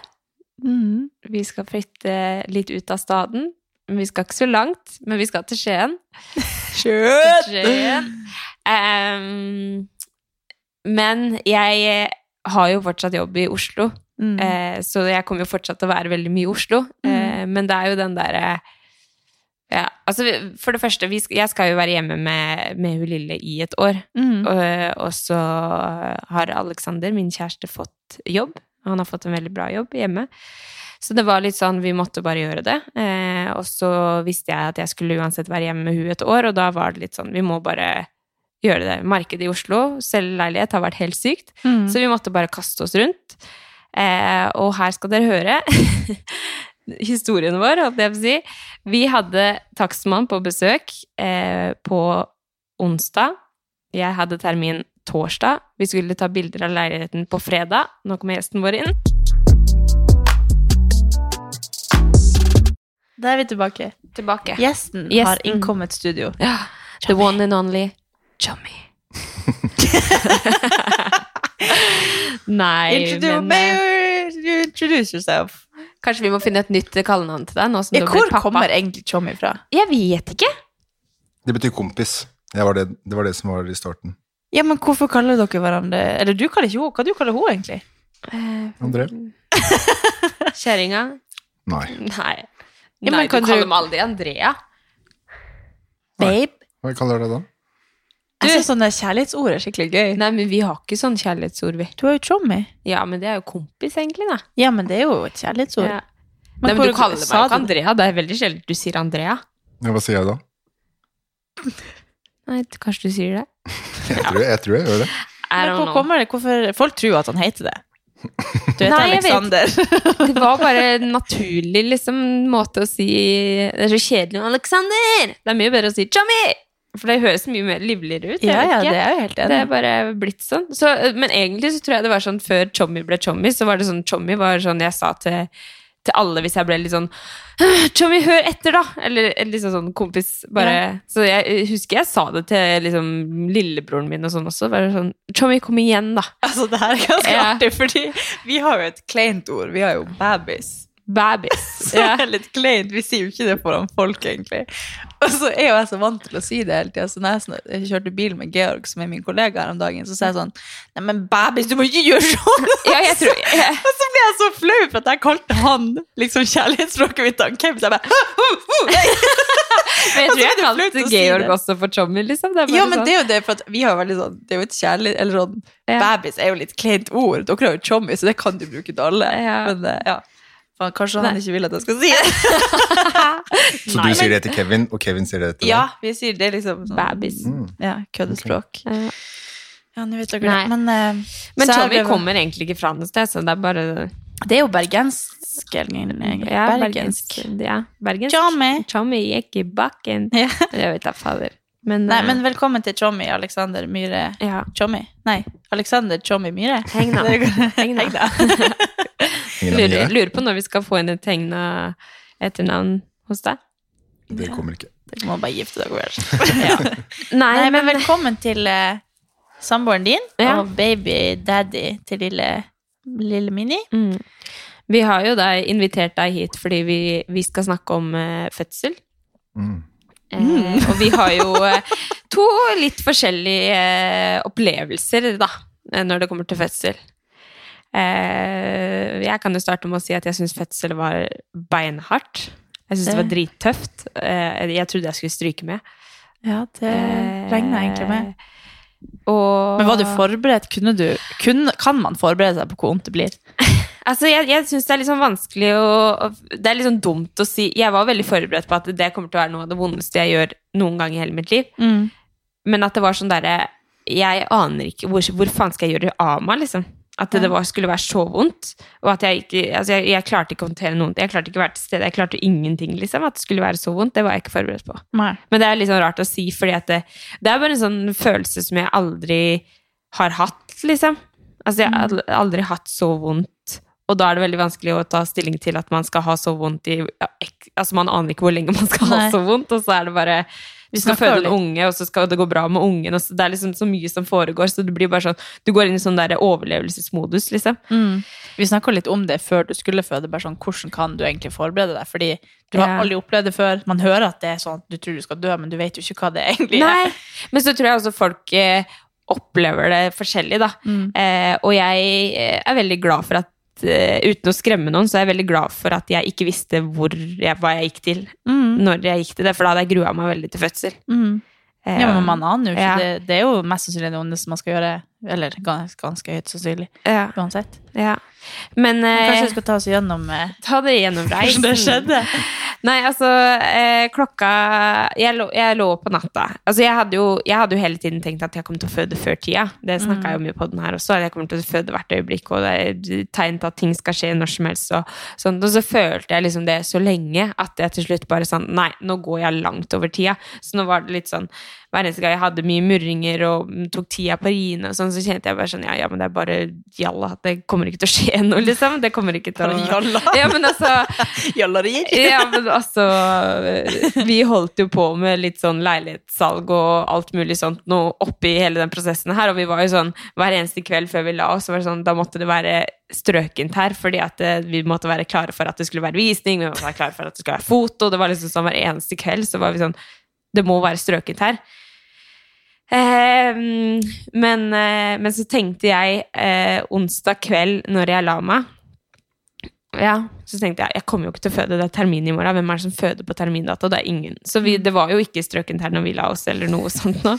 Mm. Vi skal flytte litt ut av staden. Men Vi skal ikke så langt, men vi skal til Skien. [laughs] Skien. Um, men jeg har jo fortsatt jobb i Oslo, Mm. eh, så jeg kommer jo fortsatt til å være veldig mye i Oslo. Eh, men det er jo den derre ja, altså For det første, vi skal, jeg skal jo være hjemme med, med hun lille i et år. Mm. Og, og så har Alexander, min kjæreste, fått jobb. Han har fått en veldig bra jobb hjemme. Så det var litt sånn, vi måtte bare gjøre det. Eh, og så visste jeg at jeg skulle uansett være hjemme med hun et år, og da var det litt sånn, vi må bare gjøre det. Markedet i Oslo, selge leilighet, har vært helt sykt. Mm. Så vi måtte bare kaste oss rundt. Eh, og her skal dere høre [laughs] historien vår, holdt jeg på å si. Vi hadde takstmann på besøk eh, på onsdag. Jeg hadde termin torsdag. Vi skulle ta bilder av leiligheten på fredag. Nå kommer gjesten vår inn. Da er vi tilbake. Tilbake. Gjesten, har innkommet studio. Ja, the one and only Chummy. [laughs] Nei, Introduce, men eh, introduce yourself. kanskje vi må finne et nytt kallenavn til deg? Nå som Ja, du har hvor blitt pappa. kommer egentlig Chommy fra? Jeg vet ikke. Det betyr kompis. Det var det, det var det som var i starten. Ja, men hvorfor kaller dere hverandre Eller du kaller ikke henne. Hva du kaller hun egentlig? André? [laughs] Kjerringa? Nei. Nei. Ja, Nei, men kan du kaller du- dem aldri Andrea. Babe? Hva kaller dere det da? Jeg syns sånne kjærlighetsord er skikkelig gøy. Nei, men vi har ikke sånn kjærlighetsord, vi. Du har jo Chommy. Ja, men det er jo kompis, egentlig, da. Ja, men det er jo et kjærlighetsord. Ja. Men Nei, men du kaller meg ikke Andrea. Det er veldig sjelden du sier Andrea. Ja, hva sier jeg da? Nei, kanskje du sier det? [laughs] Jeg tror jeg, tror jeg gjør det. Men hvor kommer det? Hvorfor Folk tror at han heter det. Du heter Nei, Alexander. [laughs] Det var bare en [laughs] naturlig liksom, måte å si Det er så kjedelig Alexander! Det er mye bedre å si Chummy! For det høres mye mer livligere ut. Ja, ja, det er jo helt Det er bare blitt sånn. Så, men egentlig så tror jeg det var sånn før Chommy ble Chommy, så var det sånn Chommy var sånn jeg sa til, til alle hvis jeg ble litt sånn Chommy, hør etter, da! Eller, eller liksom sånn kompis, bare. Så jeg husker jeg sa det til liksom lillebroren min og sånn også. Bare sånn Chommy, kom igjen, da! Altså, det her er ganske Ja. artig, fordi vi har jo et kleint ord. Vi har jo babys. Babys. [laughs] Så det er litt kleint. Vi sier jo ikke det foran folk, egentlig. [laughs] Og så er jo jeg så vant til å si det hele tida. Så når jeg, kjørte bil med Georg, som er min kollega her om dagen, så sa jeg sånn Nei, men babys, du må ikke gjøre sånn! Ja, jeg tror jeg, [laughs] Og så ble jeg så flau for at jeg kalte han liksom kjærlighetsspråket mitt han Kevin. Så jeg bare Men jeg [laughs] tror jeg kalte si Georg det. også for Chommy, liksom. Ja, men sånn. det er jo det, for vi har veldig sånn Det er jo et kjærlig Eller sånn Ja. Babys er jo litt kleint ord. Dere har jo chommy, så det kan du bruke til alle. Ja. Men eh, ja. Faen, kanskje han Nei. ikke vil at jeg skal si det. [laughs] Så du sier det til Kevin, og Kevin sier det til deg? Ja, vi sier det liksom sånn, Babys. Mm. Ja, køddespråk. Ja. Ja, nå vet dere det. Men, uh, Men Tommy er kommer egentlig ikke fra noe sted, så det er bare Det er jo bergensk, egentlig. ja, bergensk. bergensk. Ja, bergensk. Tommy. Chommy gikk i bakken. Ja. Jeg vet da fader. Men, Nei, eh, men velkommen til Tjommi Alexander Myhre. ja. Tjommi? Nei, Alexander Tjommi Myhre. Hegna. da Heng Hegna. Hegna. Lurer, lurer på når vi skal få inn et tegna etternavn hos deg. Det kommer ikke. Du må bare gifte deg vel. [laughs] Nei, Nei, men men velkommen til uh, samboeren din Ja. og baby daddy til lille, lille Mini. mm. Vi har jo da invitert deg hit fordi vi, vi skal snakke om uh, fødsel. Mm. Eh, og vi har jo eh, to litt forskjellige eh, opplevelser, da, når det kommer til fødsel. Eh, jeg kan jo starte med å si at jeg syns fødsel var beinhardt. Jeg syns det var drittøft. Eh, jeg trodde jeg skulle stryke med. Ja, det regna jeg egentlig med. Eh, Og, Men var du forberedt? Kunne du, kunne, kan man forberede seg på hvor vondt det blir? [laughs] Altså, jeg, jeg syns det er litt sånn vanskelig å Det er litt sånn dumt å si Jeg var veldig forberedt på at det kommer til å være noe av det vondeste jeg gjør noen gang i hele mitt liv. Men at det var sånn derre Jeg aner ikke hvor, hvor faen skal jeg gjøre det av meg, liksom. At det, var, skulle være så vondt. Og at jeg ikke Altså, jeg, jeg klarte ikke å håndtere noen Jeg klarte ikke å være til stede. Jeg klarte ingenting, liksom. At det skulle være så vondt. Det var jeg ikke forberedt på. Nei. Men det er litt sånn rart å si, fordi at det, det er bare en sånn følelse som jeg aldri har hatt, liksom. Altså, jeg har aldri- aldri hatt så vondt. Og da er det veldig vanskelig å ta stilling til at man skal ha så vondt i Altså, man aner ikke hvor lenge man skal ha så vondt, og så er det bare Vi skal føde en unge, og så skal det gå bra med ungen. Og så, det er liksom så mye som foregår, så det blir bare sånn Du går inn i sånn der overlevelsesmodus, liksom. Mm. Vi snakka litt om det før du skulle føde. bare sånn, Hvordan kan du egentlig forberede deg? Fordi du har aldri opplevd det før. Man hører at det er sånn at du tror du skal dø, men du vet jo ikke hva det egentlig er. Nei, men så tror jeg også folk eh, opplever det forskjellig, da. Mm. Eh, og jeg eh, er veldig glad for at Uten å skremme noen, så er jeg veldig glad for at jeg ikke visste jeg, hva jeg gikk til Mm. når jeg gikk til det, for da hadde jeg grua meg veldig til fødsel. Mm. Eh, Ja, men man aner jo ikke. ja. Det, det er jo mest sannsynlig det ondeste man skal gjøre. Eller ganske, ganske høyt sannsynlig. Ja. Uansett. ja. Men eh, Kanskje vi skal ta oss gjennom eh, ta det gjennom [laughs] reisen. det skjedde. Nei, altså, eh, klokka jeg lå, jeg lå på natta. Altså, jeg hadde, jo, jeg hadde jo hele tiden tenkt at jeg kom til å føde før tida. Det snakka jeg om i podden her også. Jeg kommer til å føde hvert øyeblikk, og det er tegn til at ting skal skje når som helst. Og, sånt. og så følte jeg liksom det så lenge at jeg til slutt bare sånn Nei, nå går jeg langt over tida. Så nå var det litt sånn hver eneste gang jeg hadde mye murringer og tok tida på riene, og sånn, så kjente jeg bare sånn Ja, ja, men det er bare jalla. Det kommer ikke til å skje noe, liksom. Det kommer ikke til å jalla. Ja, men altså [laughs] Jallarier? ja, men altså Vi holdt jo på med litt sånn leilighetssalg og alt mulig sånt nå oppi hele den prosessen her, og vi var jo sånn hver eneste kveld før vi la oss, var det sånn, da måtte det være strøkent her, fordi at eh, vi måtte være klare for at det skulle være visning, vi måtte være klare for at det skulle være foto, det var liksom sånn hver eneste kveld, så var vi sånn Det må være strøkent her. Eh, men, eh, men så tenkte jeg eh, onsdag kveld når jeg la meg ja, så tenkte jeg jeg kommer jo ikke til å føde, det er termin i morgen. Hvem er det som føder på termindato? Det er ingen. Så vi, det var jo ikke strøkent her når vi la oss, eller noe [laughs] sånt nå.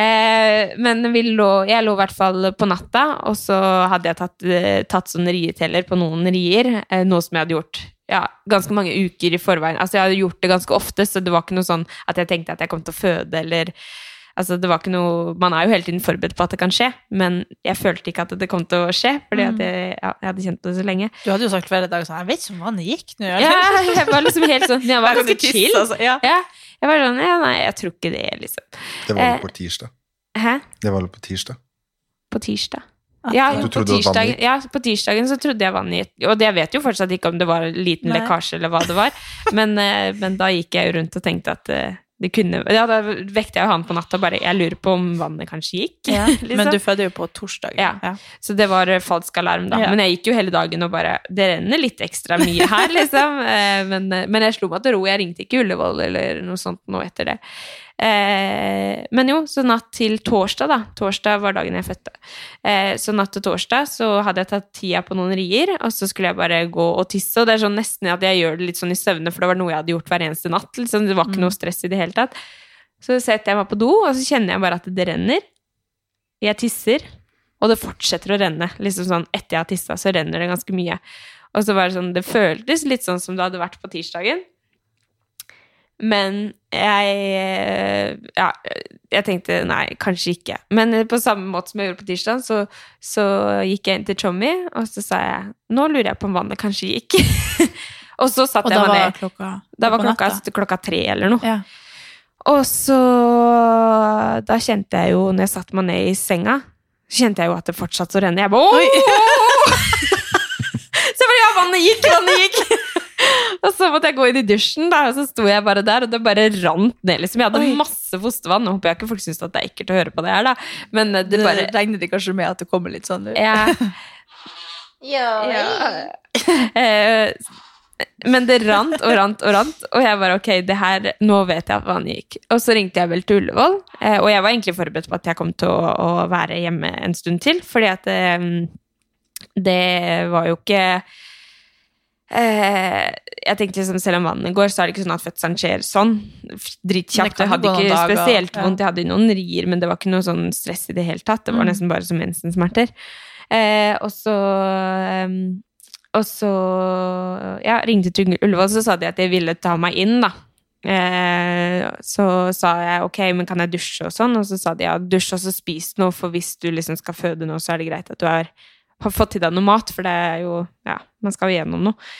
Eh, men lå, jeg lå i hvert fall på natta, og så hadde jeg tatt, eh, tatt sånne rieteller på noen rier. Eh, noe som jeg hadde gjort ja, ganske mange uker i forveien. Altså jeg hadde gjort det ganske ofte, så det var ikke noe sånn at jeg tenkte at jeg kom til å føde, eller Altså, det var ikke noe Man er jo hele tiden forberedt på at det kan skje, men jeg følte ikke at det kom til å skje, fordi at jeg, ja, jeg hadde kjent det så lenge. Du hadde jo sagt hver dag sånn Jeg vet ikke om vannet gikk nå. Ja, jeg var liksom helt sånn Jeg [laughs] var ganske chill. altså, ja. Ja, jeg var sånn Ja, nei, jeg tror ikke det, liksom. Det var Eh, vel på tirsdag. Hæ? Det var vel på tirsdag. På tirsdag? Ja, Du på tirsdagen, ja, på tirsdagen så trodde jeg vannet gikk. Og jeg vet jo fortsatt ikke om det var en liten Nei. lekkasje eller hva det var, [laughs] men, eh, men da gikk jeg jo rundt og tenkte at eh, det kunne Ja, da vekte jeg jo han på natta bare Jeg lurer på om vannet kanskje gikk. Ja. [laughs] liksom. Men du fødte jo på torsdag. Ja. Så det var eh, falsk alarm, da. Ja. Men jeg gikk jo hele dagen og bare Det renner litt ekstra mye her, [laughs] liksom. Men, men jeg slo meg til ro. Jeg ringte ikke Ullevål eller noe sånt nå etter det. Eh, men jo, så natt til torsdag, da. Torsdag var dagen jeg fødte. Eh, så natt til torsdag så hadde jeg tatt tida på noen rier, og så skulle jeg bare gå og tisse. Og det er sånn nesten at jeg gjør det litt sånn i søvne, for det var noe jeg hadde gjort hver eneste natt. Liksom. Det var ikke noe stress i det hele tatt. Så setter jeg meg på do, og så kjenner jeg bare at det renner. Jeg tisser, og det fortsetter å renne. Liksom sånn etter jeg har tissa, så renner det ganske mye. Og så var det sånn, det føltes litt sånn som det hadde vært på tirsdagen. Men jeg Ja, jeg tenkte nei, kanskje ikke. Men på samme måte som jeg gjorde på tirsdag, så, så gikk jeg inn til Tjommi, og så sa jeg nå lurer jeg på om vannet kanskje gikk. [laughs] og så satt Og jeg meg var ned. klokka Da var klokka, natta. klokka tre eller noe. Ja. Og så Da kjente jeg jo, når jeg satte meg ned i senga, så kjente jeg jo at det fortsatte å renne. Jeg bare Oi! [laughs] Så jeg bare Ja, vannet gikk, vannet gikk! [laughs] og så måtte jeg gå inn i dusjen, da, og så sto jeg bare der, og det bare rant ned. liksom. Jeg hadde Oi. masse fostervann. Nå håper jeg ikke folk syns det er ekkelt å høre på det her, da. Men det det Det bare regner de kanskje med at det kommer litt sånn ut. [laughs] ja. ja. [laughs] Eh, Men det rant og rant og rant, og jeg bare ok, det her, nå vet jeg at vannet gikk. Og så ringte jeg vel til Ullevål, eh, og jeg var egentlig forberedt på at jeg kom til å, å være hjemme en stund til, fordi at det, det var jo ikke eh, Jeg tenkte liksom, selv om vannet går, så er det ikke sånn at fødselen skjer sånn dritkjapt. Jeg hadde ikke dag, spesielt ja. vondt, jeg hadde noen rier, men det var ikke noe sånn stress i det hele tatt. Det var Mm. nesten bare som mensensmerter. Eh, og så eh, og så ja, ringte til Ullevål, så sa de at de ville ta meg inn, da. Eh, så sa jeg ok, men kan jeg dusje og sånn? Og så sa de ja, dusj og så spis noe, for hvis du liksom skal føde nå, så er det greit at du er, har fått i deg noe mat, for det er jo Ja, man skal jo gjennom noe.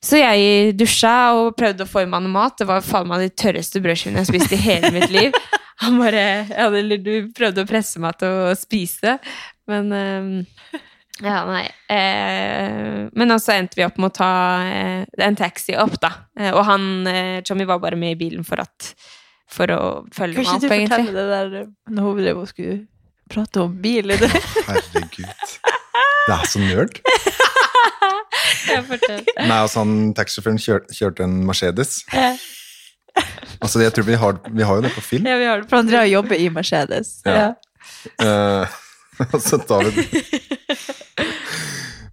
Så jeg dusja og prøvde å få i meg noe mat. Det var faen meg de tørreste brødskivene jeg har spist i hele mitt liv. [laughs] Han bare eller Du prøvde å presse meg til å spise, men eh, Ja, nei. Eh, men så endte vi opp med å ta eh, en taxi opp, da. Eh, og han Tommy var bare med i bilen for at For å følge Kanskje meg opp, egentlig. Kanskje du fortelle det der når hun drev og skulle prate om bil? i Det? Herregud. Det er så nerd. Nei, altså han Taxisjåføren kjør, kjørte en Mercedes. Altså, jeg tror vi har, vi har jo det på film. Ja, vi har det For Andrea jobber i Mercedes. Ja. Eh, [laughs] og så tar vi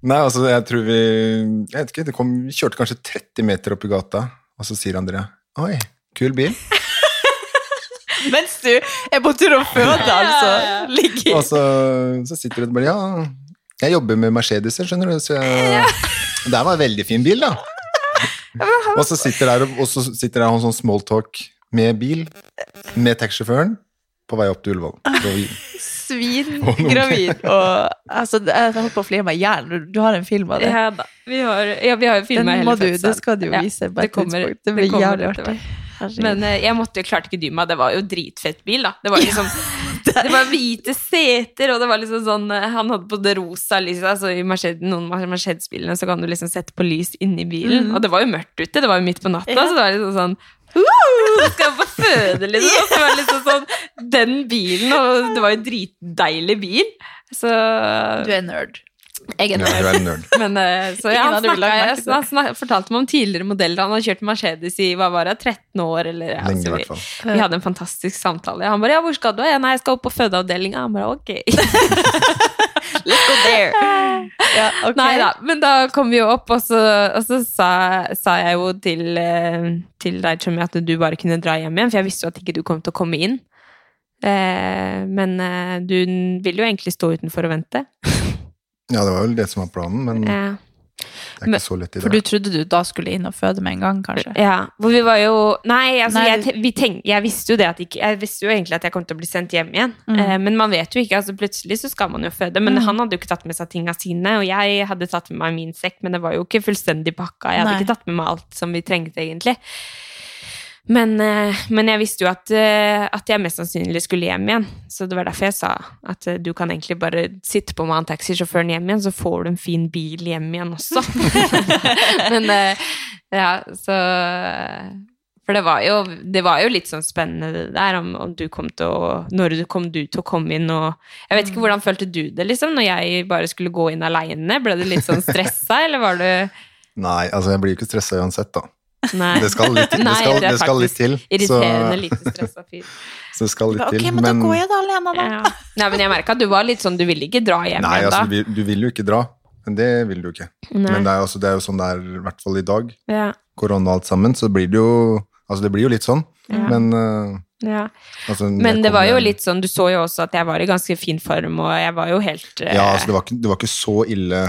Nei, altså, jeg tror vi Jeg vet ikke, det kom, vi kjørte kanskje 30 meter opp i gata, og så sier Andrea Oi, kul bil. Mens du er på tur og føder, altså. Ligger Og så, så sitter du og bare Ja, jeg jobber med Mercedeser, skjønner du, så jeg, Det var en veldig fin bil, da. Og så sitter der, og så sitter der en sånn smalltalk med bil, med taxisjåføren, på vei opp til Ullevål. Svin, gravid svingravid. Og altså, jeg holdt på å flire meg i hjel. Du- Du har en film av det. Ja da. Vi har, ja, vi har Den filma må hele du, fødselen. det skal du jo vise Ja, det kommer-. Det det blir kommer jævlig artig. Men eh, jeg måtte jo klarte ikke dy meg. Det var jo dritfett bil, da. Det var liksom [laughs] Det var hvite seter, og det var liksom sånn eh, Han hadde på det rosa lyset. Altså I Mercedes, noen Mercedes-bilene så kan du liksom sette på lys inni bilen. Mm. Og det var jo mørkt ute, det var jo midt på natta, Ja. så det var liksom sånn «Uh, Skal på føde, liksom? Og så var det liksom sånn Den bilen, og det var jo dritdeilig bil. Så Du er nerd. Jeg er Ja, er nerd. [laughs] men, eh, så ja, han, snakket, jeg, han fortalte meg om tidligere modeller. Han har kjørt Mercedes i hva var det, 13 år. Eller, ja, Lenge, vi, vi hadde en fantastisk samtale. Han bare 'ja, hvor skal du?' Jeg, 'Nei, jeg skal opp på fødeavdelinga'. Han bare 'ok'. [laughs] Let's go there. Ja, okay. Nei da, men da kom vi jo opp, og så, og så sa, sa jeg jo til, eh, til deg, Tommy, at du bare kunne dra hjem igjen, for jeg visste jo at ikke du kom til å komme inn. Eh, men eh, du ville jo egentlig stå utenfor og vente. Ja, det var vel det som var planen, men det er ikke så lett i dag. For du trodde du da skulle inn og føde med en gang, kanskje? Ja, for vi var jo Nei, altså, Nei, jeg, vi tenk, jeg visste jo det at ikke, Jeg visste jo egentlig at jeg kom til å bli sendt hjem igjen. Mm. Eh, men man vet jo ikke. altså Plutselig så skal man jo føde. Men Mm. han hadde jo ikke tatt med seg tinga sine, og jeg hadde tatt med meg min sekk, men det var jo ikke fullstendig pakka. Jeg hadde Nei. ikke tatt med meg alt som vi trengte, egentlig. Men, eh, men jeg visste jo at, eh, at jeg mest sannsynlig skulle hjem igjen. Så det var derfor jeg sa at eh, du kan egentlig bare sitte på med han taxisjåføren hjem igjen, så får du en fin bil hjem igjen også. [laughs] men ja, så For det var jo, det var jo litt sånn spennende det der, om, om du kom til å Når du kom du til å komme inn og Jeg vet ikke hvordan følte du det, liksom, når jeg bare skulle gå inn aleine? Ble du litt sånn stressa, eller var du Nei, altså jeg blir jo ikke stressa uansett, da. Nei. Det skal litt, det Nei, skal, det det skal litt til. til. Så, Irriterende lite stressa fyr. [laughs] så det skal litt Ok, til. men da går jeg da alene, da. Ja. Nei, men jeg merka at du var litt sånn Du ville ikke dra hjem Nei, igjen altså, da. du du vil jo ikke dra. Men det vil du ikke. Nei. Men det er, også, det er jo sånn det er, i hvert fall i dag. Ja, Korona og alt sammen, så blir det jo Altså, det blir jo litt sånn. Ja. Men uh, ja. altså, Men det var jo litt sånn Du så jo også at jeg var i ganske fin form, og jeg var jo helt eh, Ja, altså, det var, ikke, det var ikke så ille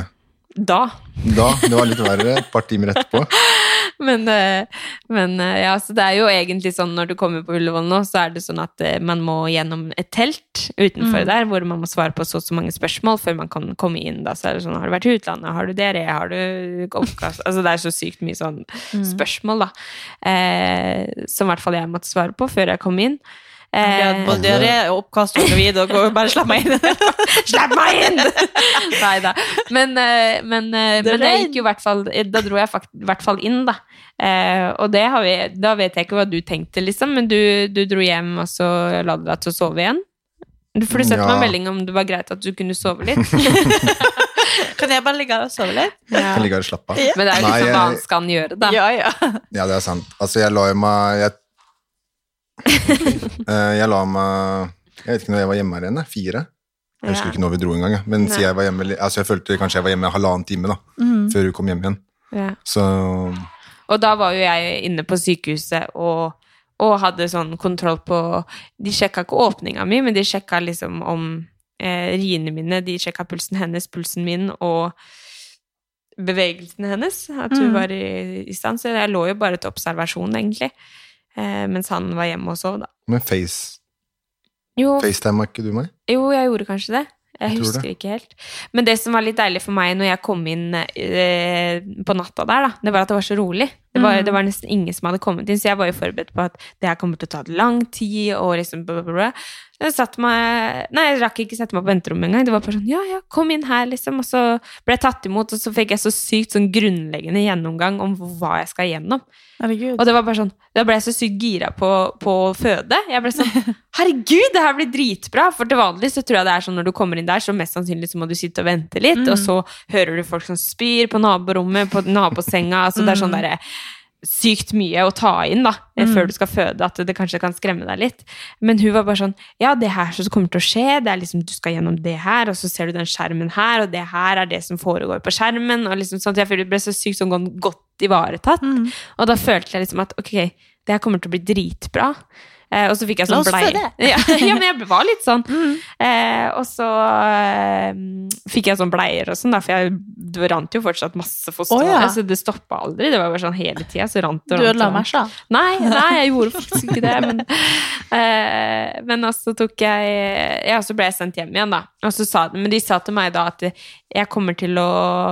da. da. Det var litt verre et par timer etterpå. [laughs] Men, eh, men eh, ja, så det er jo egentlig sånn når du kommer på Ullevål nå, så er det sånn at eh, man må gjennom et telt utenfor Mm. der, hvor man må svare på så og så mange spørsmål før man kan komme inn. Da. Så er det sånn, har du vært i utlandet? Har du dere? Har du oppkast? Altså det er så sykt mye sånn Mm. spørsmål, da. Eh, som i hvert fall jeg måtte svare på før jeg kom inn. Eh, både diaré og oppkast og gravid, og går bare slapp meg inn. [laughs] Slipp meg inn! [laughs] Nei da. Men, eh, men, eh, men det gikk jo i hvert fall Da dro jeg i hvert fall inn, da. Eh, og det har vi, da vet jeg ikke hva du tenkte, liksom, men du, du dro hjem, og så la du deg til å sove igjen. For du sendte meg Ja. en melding om det var greit at du kunne sove litt. [laughs] Kan jeg bare ligge her og sove litt? Kan ligge her og slappe av. Men det er jo Nei, jeg... hva han skal gjøre, da. Ja, ja. Ja, det er sant. Altså, jeg la jo meg Jeg, [laughs] jeg la meg Jeg vet ikke når jeg var hjemme her igjen. Fire. Jeg husker ikke når vi dro engang. Men jeg var hjemme Altså, jeg følte kanskje jeg var hjemme halvannen time da Mm. før hun kom hjem igjen. Ja. Så Og da var jo jeg inne på sykehuset og, og hadde sånn kontroll på De sjekka ikke åpninga mi, men de sjekka liksom om eh, riene mine. De sjekka pulsen hennes, pulsen min og bevegelsene hennes. At hun Mm. var i, i stand. Så jeg lå jo bare til observasjon, egentlig. Eh, mens han var hjemme og sov, da. Men face, Jo, FaceTime ikke du meg? jo, jeg gjorde kanskje det. Jeg Jeg husker det. ikke helt. Men det som var litt deilig for meg når jeg kom inn eh, på natta der, da, det var at det var så rolig. Det var, var, det var nesten ingen som hadde kommet inn, så jeg var jo forberedt på at det her kommer til å ta lang tid, og liksom blah, blah, bla. Jeg satt meg Nei, jeg rakk ikke sette meg på venterommet engang. Det var bare sånn ja, ja, kom inn her, liksom. Og så ble jeg tatt imot, og så fikk jeg så sykt sånn grunnleggende gjennomgang om hva jeg skal gjennom. Herregud. Og det var bare sånn Da ble jeg så sykt gira på, på å føde. Jeg ble sånn [laughs] Herregud, det her blir dritbra! For til vanlig så tror jeg det er sånn når du kommer inn der, så mest sannsynlig så må du sitte og vente litt, og så hører du folk som spyr på naborommet, på nabosenga. Altså det er sånn derre sykt mye å ta inn da, mm. før du skal føde, at det kanskje kan skremme deg litt. Men hun var bare sånn Ja, det her som kommer til å skje, det er liksom du skal gjennom det her, og så ser du den skjermen her, og det her er det som foregår på skjermen, og liksom sånn jeg følte jeg ble så sykt sånn godt ivaretatt. Og da følte jeg liksom at ok, det her kommer til å bli dritbra. Eh, og så fikk jeg sånn blei... [laughs] Ja, ja, men jeg var litt sånn. Eh, og så eh, fikk jeg sånn bleier og sånn, da, for jeg, det rant jo fortsatt masse foster. Oh, ja. Så det stoppa aldri. Det var bare sånn hele tida. Så rant det Du ødela rant. Nei, nei, jeg [laughs] gjorde faktisk ikke det. Men, eh, men også tok jeg Ja, så ble jeg sendt hjem igjen, da. Og så sa, men de sa til meg da at jeg kommer til å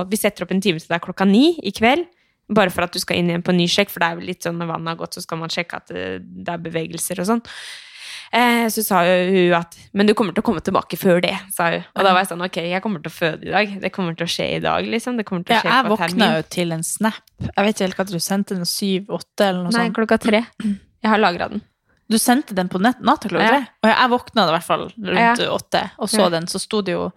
Vi setter opp en time til deg klokka ni i kveld. Bare for at du skal inn igjen på ny sjekk, for det er jo litt sånn når vannet har gått, så skal man sjekke at det, det er bevegelser og sånn. Eh, så sa hun at Men du kommer til å komme tilbake før det, sa hun. Og da var jeg sånn ok, jeg kommer til å føde i dag. Det kommer til å skje i dag, liksom. Det kommer til å skje Ja, termin. jeg på våkna jo til en snap. Jeg vet ikke helt hva du sendte, den syv-åtte eller noe Nei, sånt. klokka tre. Jeg har lagra den. Du sendte den på natta klokka Ja. Og jeg våkna i hvert fall rundt Ja. åtte og så den. Så sto det jo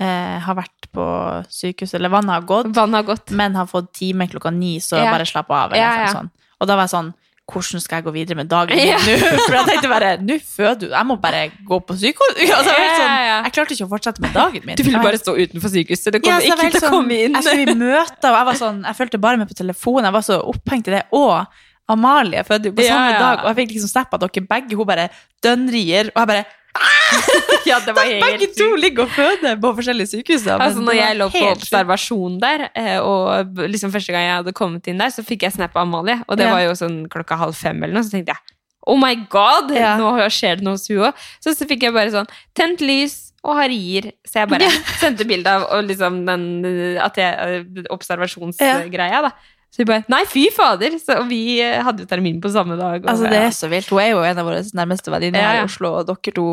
eh, har vært på sykehuset, eller vannet har gått, Vannet har gått. men har fått time klokka ni, så Ja. bare slapp av. Eller Ja, ja. sånn. Og da var jeg sånn hvordan skal jeg gå videre med dagen min nå? [laughs] For jeg tenkte bare nå føder du, jeg må bare gå på sykehus. [laughs] Altså, jeg, sånn, jeg klarte ikke å fortsette med dagen min. Du ville bare stå utenfor sykehuset. Det kom ikke til å sånn- komme inn. Jeg skulle i møter, og jeg var sånn, jeg fulgte bare med på telefonen. Jeg var så opphengt i det. Og Amalie fødte jo på samme dag, og jeg fikk liksom snap av dere begge. Hun bare dønnrier, og jeg bare [laughs] ja, det var helt begge to ligger og føder på forskjellige sykehus. da, Altså, når jeg lå på observasjon der, eh, og liksom første gang jeg hadde kommet inn der, så fikk jeg snap av Amalie, og det Ja. var jo sånn klokka halv fem eller noe, så tenkte jeg Oh my god! Ja. Nå skjer det noe hos hun òg. Så, så fikk jeg bare sånn Tent lys og harrier. Så jeg bare sendte bilde av liksom den at jeg, eh, observasjonsgreia, da. Så vi bare Nei, fy fader! Så vi eh, hadde jo termin på samme dag. Altså, det er så vilt. Hun er jo en av våre nærmeste venninner Ja, her ja. i Oslo, og dere to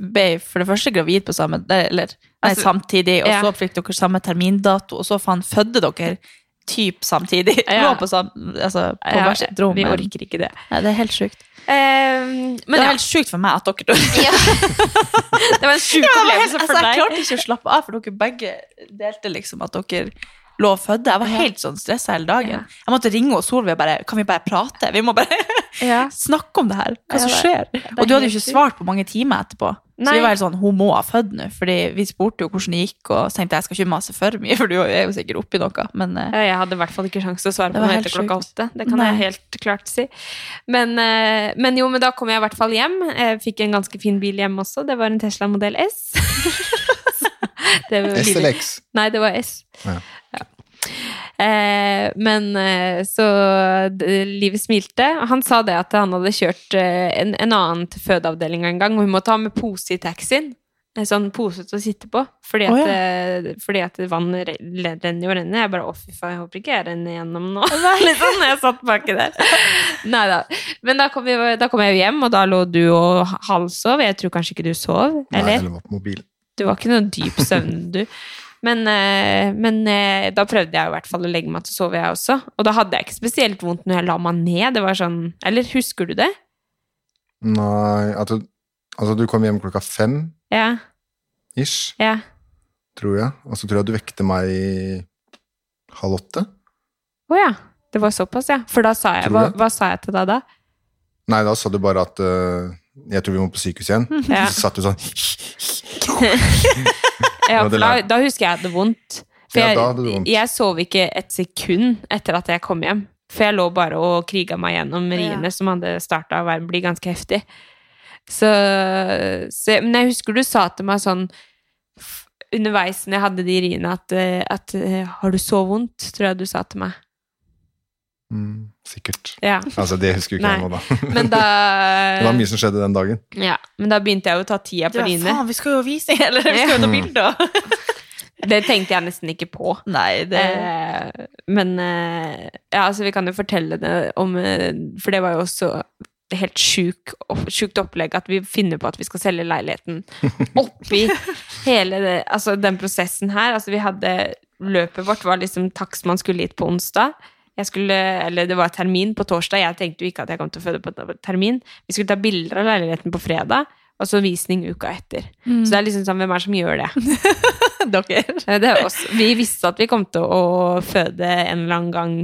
ble for det første gravid på samme Eller nei, Altså, samtidig, og ja. så fikk dere samme termindato, og så faen fødde dere typ samtidig. Ja. På, sam, altså, på Ja, hvert rom. Vi orker ikke det. Nei, det er helt sjukt. Um, det ja, helt sjukt for meg at dere to [laughs] det var en sjuk opplevelse for opplevelse altså, Jeg klarte ikke å slappe av, for dere begge delte liksom at dere lå og fødde. Jeg var helt sånn stressa hele dagen. Jeg måtte ringe Solveig og bare Kan vi bare prate? Vi må bare [laughs] Ja. snakke om det her. Hva som skjer? er Og du hadde jo ikke svart på mange timer etterpå. Så vi var helt sånn Hun må ha født nå. Fordi vi spurte jo hvordan det gikk, og så tenkte jeg jeg skal ikke mase for mye, for du er jo sikkert oppi noe. Men eh, Ja, Jeg hadde i hvert fall ikke sjanse til å svare på noe etter klokka åtte. Det kan Nei. jeg helt klart si. Men, eh, men jo, men da kom jeg i hvert fall hjem. Jeg fikk en ganske fin bil hjem også. Det var en Tesla modell S. [laughs] [laughs] det var S eller X? Nei, det var S. Ja. Ja. Eh, men eh, så livet smilte. Han sa det at han hadde kjørt eh, en, en annen til fødeavdelinga en gang, og hun måtte ha med pose i taxien. En sånn pose til å sitte på. Fordi at, at, ja. eh, fordi at le- renner og renner. Jeg bare 'Å, fy faen, jeg håper ikke jeg renner gjennom nå'. [laughs] Litt sånn når jeg satt baki der. Nei da. Men da kom, vi, da kom jeg jo hjem, og da lå du og halvsov. Jeg tror kanskje ikke du sov? Nei, Eller? eller var på mobil. Du var ikke noe dyp søvn, [laughs] du. Men, eh, men eh, da prøvde jeg i hvert fall å legge meg til å sove, jeg også. Og da hadde jeg ikke spesielt vondt når jeg la meg ned. Det var sånn Eller husker du det? Nei, du, altså du kom hjem klokka fem, Ja. ish, ja. tror jeg. Og så tror jeg du vekte meg halv åtte. Å ja. Det var såpass, ja. For da sa jeg Hva, hva sa jeg til deg da? Nei, da sa du bare at eh, jeg tror vi må på sykehus igjen. [laughs] Ja. Så satt du sånn [laughs] Ja, for da, da husker jeg jeg hadde vondt. For jeg, ja, hadde vondt. jeg sov ikke et sekund etter at jeg kom hjem. For jeg lå bare og kriga meg gjennom riene som hadde starta å bli ganske heftig. Så, så Men jeg husker du sa til meg sånn underveis når jeg hadde de riene, at, eh, at eh, 'Har du så vondt?' tror jeg du sa til meg. Mm, Sikkert. Ja. Altså, det husker jo ikke jeg nå, da. [laughs] Men da [laughs] Det var mye som skjedde den dagen. Ja, men da begynte jeg å ta tida på dine. faen, vi skal jo vise [laughs] Eller vi skal jo ta bilder. Det tenkte jeg nesten ikke på. Nei, det Eh, men eh, ja, altså vi kan jo fortelle det om eh, For det var jo også helt sjuk, sjukt opplegg at vi finner på at vi skal selge leiligheten oppi hele det, altså den prosessen her. Altså vi hadde Løpet vårt var liksom takst man skulle hit på onsdag. Jeg skulle, eller det var termin på torsdag. Jeg tenkte jo ikke at jeg kom til å føde på termin. Vi skulle ta bilder av leiligheten på fredag, og så visning uka etter. Så det er liksom sånn, hvem er det som gjør det? [laughs] Dere. Det er oss. Vi visste at vi kom til å føde en eller annen gang,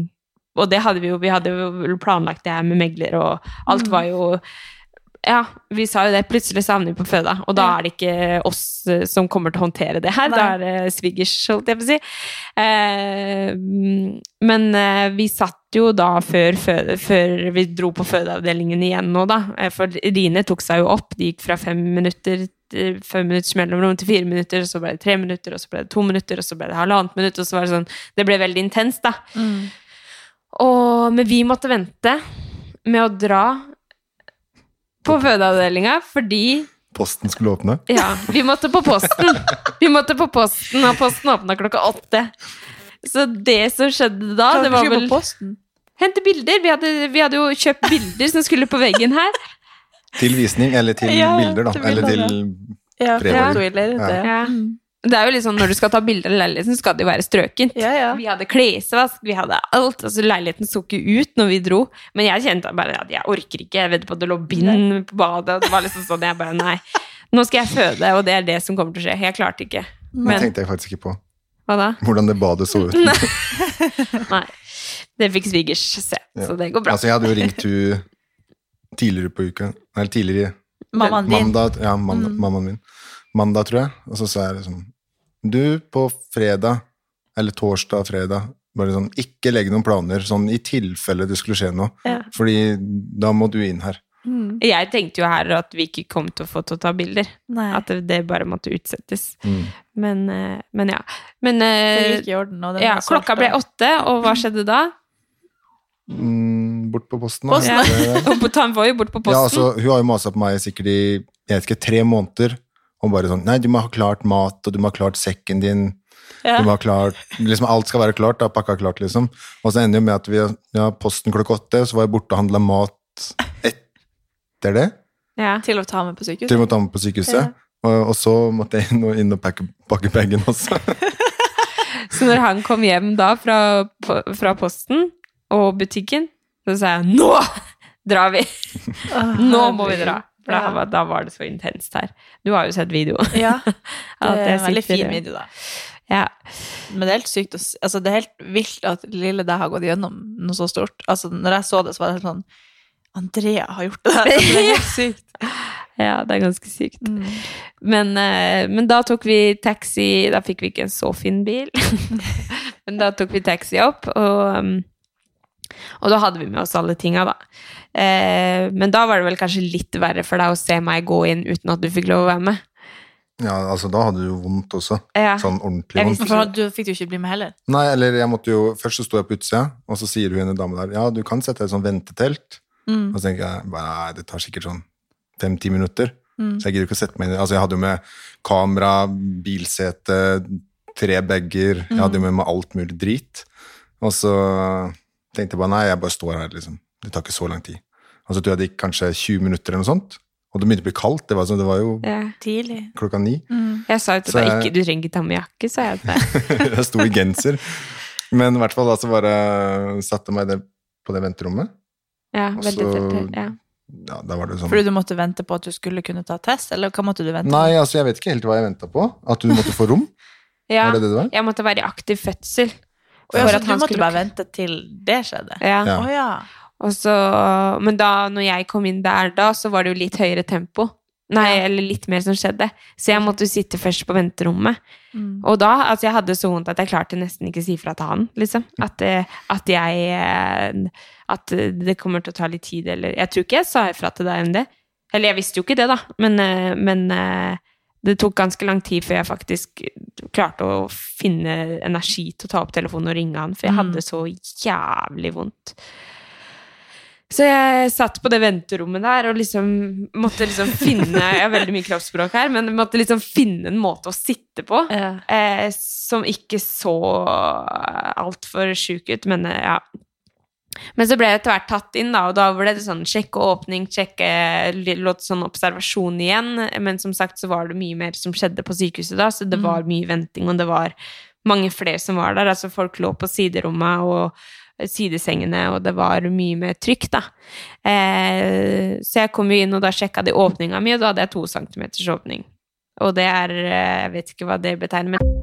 og det hadde vi jo. Vi hadde jo planlagt det her med megler, og alt var jo Ja, vi sa jo det. Plutselig savner vi på føda, og da er det ikke oss eh, som kommer til å håndtere det her. Da er det svigers, holdt jeg på å si. Eh, men eh, vi satt jo da før, føde, før vi dro på fødeavdelingen igjen nå, da. Eh, For Rine tok seg jo opp. De gikk fra fem minutter fem minutters mellomrom til fire minutter, og så ble det tre minutter, og så ble det to minutter, og så ble det halvannet minutt, og så var det sånn Det ble veldig intenst, da. Og, men vi måtte vente med å dra på fødeavdelinga fordi Posten skulle åpne. Ja, vi måtte på posten. Vi måtte på posten, og posten åpna klokka åtte. Så det som skjedde da, det var vel posten? Hente bilder. Vi hadde, vi hadde jo kjøpt bilder som skulle på veggen her. Til visning, eller til Ja, bilder, da. til eller bilder, til Ja. Ja. Ja. Det er jo sånn, Når du skal ta bilder av leiligheten, skal det jo være strøkent. Ja, ja. Vi hadde klesvask, vi hadde alt. altså Leiligheten så ikke ut når vi dro. Men jeg kjente bare at jeg orker ikke. Jeg vet på at det lå bind på badet. Og det var liksom sånn, jeg bare nei. Nå skal jeg føde, og det er det som kommer til å skje. Jeg klarte ikke. Men, Det tenkte jeg faktisk ikke på. hva da? Hvordan det badet så ut. Nei. [laughs] Det fikk svigers se, Ja. så det går bra. Altså, jeg hadde jo ringt hun tidligere på uka. Eller tidligere Mammaen din. Mandag, ja, mandag, Mm. mammaen min. Mandag, tror jeg. Og så sa jeg liksom Du, på fredag, eller torsdag, fredag Bare sånn, ikke legg noen planer, sånn i tilfelle det skulle skje noe. Ja. Fordi da må du inn her. Jeg tenkte jo her at vi ikke kom til å få til å ta bilder. Nei. At det, bare måtte utsettes. Mm. Men, eh, men ja. Men Det eh, gikk i orden. Og ja, klokka ble åtte, og hva skjedde da? Mm, bort på posten. da. Posten. Ja. [laughs] Han var jo bort på posten. Ja, altså, hun har jo masa på meg sikkert i jeg vet ikke, tre måneder. Og bare sånn Nei, du må ha klart mat, og du må ha klart sekken din. Ja. Du må ha klart, liksom Alt skal være klart. da, Pakka klart, liksom. Og så ender jo med at vi har ja, posten klokka åtte, så var jeg borte og handla mat etter det. ja. Til å ta med på sykehuset. Til å ta med på sykehuset. Og, og så måtte jeg inn og, inn og pakke, pakke bagen også. [laughs] Så når han kom hjem da fra, fra posten og butikken, så sa jeg 'nå drar vi'! Nå må vi dra! For Ja. var- da var det så intenst her. Du har jo sett video. [laughs] Ja, [laughs] det er en veldig fin video, da. Ja. Men det er helt sykt altså det er helt vilt at lille deg har gått gjennom noe så stort. Altså Når jeg så det, så var det helt sånn Andrea har gjort det. Altså, det er helt [laughs] sykt. ja, det er ganske sykt. Men, eh, men da tok vi taxi Da fikk vi ikke en så fin bil. men da tok vi taxi opp, og, um, og da hadde vi med oss alle tinga, da. Eh, men da var det vel kanskje litt verre for deg å se meg gå inn uten at du fikk lov å være med. Ja, altså Da hadde du jo vondt også. Ja. Sånn ordentlig Jeg vondt. visste For du fikk du ikke bli med heller. Nei, eller jeg måtte jo Først så sto jeg på utsida, og så sier hun en dame der Ja, du kan sette deg i et sånt ventetelt. Mm. Og så tenker jeg bare Nei, det tar sikkert sånn fem-ti minutter. Mm. Så jeg gidder ikke å sette meg inn Altså, jeg hadde jo med kamera, bilsete, tre bager Jeg hadde jo med meg alt mulig drit. Og så tenkte jeg bare nei, jeg bare står her, liksom. Det tar ikke så lang tid. Og så tror jeg det gikk kanskje 20 minutter eller noe sånt. Og det begynte å bli kaldt. Det var, så, det var jo Ja. Tidlig. klokka ni. Jeg sa jo til deg ikke du trenger ikke ta med jakke, sa jeg til deg. [laughs] jeg sto i genser. Men i hvert fall da så bare satte meg det på det venterommet. Ja, Og veldig så- tett. Ja. Ja, da var det sånn Fordi du måtte vente på at du skulle kunne ta test, eller hva måtte du vente på? Nei, altså jeg vet ikke helt hva jeg venta på. At du måtte få rom? ja. Var det det det var? Jeg måtte være i aktiv fødsel. For at du han måtte skulle- bare vente til det skjedde? Ja. Ja. Å ja. Og så, men da når jeg kom inn der da, så var det jo litt høyere tempo. Nei, Ja. eller litt mer som skjedde. Så jeg måtte jo sitte først på venterommet. Mm. Og da, altså jeg hadde så vondt at jeg klarte nesten ikke å si fra til han, liksom. At, eh, at jeg eh, At det kommer til å ta litt tid, eller Jeg tror ikke jeg sa ifra til deg om det. Eller jeg visste jo ikke det, da, men, eh, men det tok ganske lang tid før jeg faktisk klarte å finne energi til å ta opp telefonen og ringe han, for jeg Mm. hadde så jævlig vondt. Så jeg satt på det venterommet der og liksom måtte liksom finne Jeg har veldig mye kroppsspråk her, men måtte liksom finne en måte å sitte på Ja. eh, som ikke så altfor sjuk ut, men eh, ja. Men så ble jeg etter hvert tatt inn, da, og da ble det sånn sjekke åpning, sjekke låt sånn observasjon igjen. Men som sagt så var det mye mer som skjedde på sykehuset da, så det Mm. var mye venting, og det var mange flere som var der. Altså folk lå på siderommet og sidesengene, og det var mye mer trykk, da. Eh, så jeg kom jo inn, og da sjekka de åpninga mi, og da hadde jeg to centimeters åpning. Og det er eh, Jeg vet ikke hva det betegner, men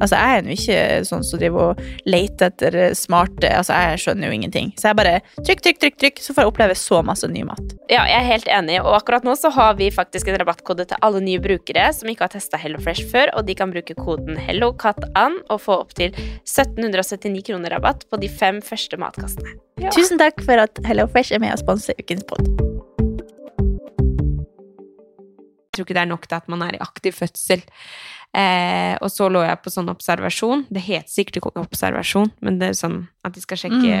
Altså, jeg er jo ikke sånn som driver og leter etter smarte Altså, jeg skjønner jo ingenting. Så jeg bare trykk, trykk, trykk, trykk, så får jeg oppleve så masse ny mat. Ja, jeg er helt enig, og akkurat nå så har vi faktisk en rabattkode til alle nye brukere som ikke har testa HelloFresh før, og de kan bruke koden HelloCatAn og få opptil 1779 kroner rabatt på de fem første matkassene. Tusen takk for at HelloFresh er med og sponser ukens pod. jeg tror ikke det er nok til at man er i aktiv fødsel. Eh, og så lå jeg på sånn observasjon. Det heter sikkert ikke observasjon, men det er sånn at de skal sjekke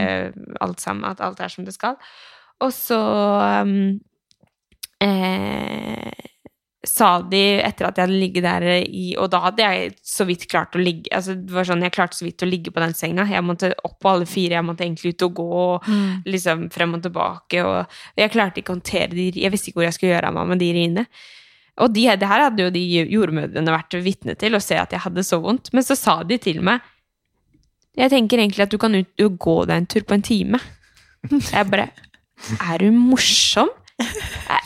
alt sammen, at alt er som det skal. Og så um, eh, sa de, etter at jeg hadde ligget der i Og da hadde jeg så vidt klart å ligge altså det var sånn, Jeg klarte så vidt å ligge på den senga. Jeg måtte opp på alle fire, jeg måtte egentlig ut og gå og liksom frem og tilbake. Og jeg klarte ikke å håndtere de Jeg visste ikke hvor jeg skulle gjøre av meg med de riene. Og de, det her hadde jo de jordmødrene vært vitne til, og se at jeg hadde så vondt. Men så sa de til meg Jeg tenker egentlig at du kan ut og gå deg en tur på en time. Jeg bare Er du morsom? Jeg,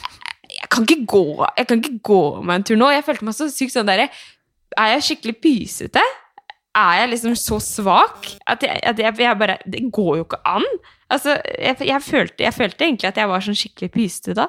jeg, kan ikke gå Jeg kan ikke gå meg en tur nå. Jeg følte meg så sykt sånn derre Er jeg skikkelig pysete? Er jeg liksom så svak at jeg, at jeg, jeg bare Det går jo ikke an! Altså, jeg, følte, jeg følte egentlig at jeg var sånn skikkelig pysete da.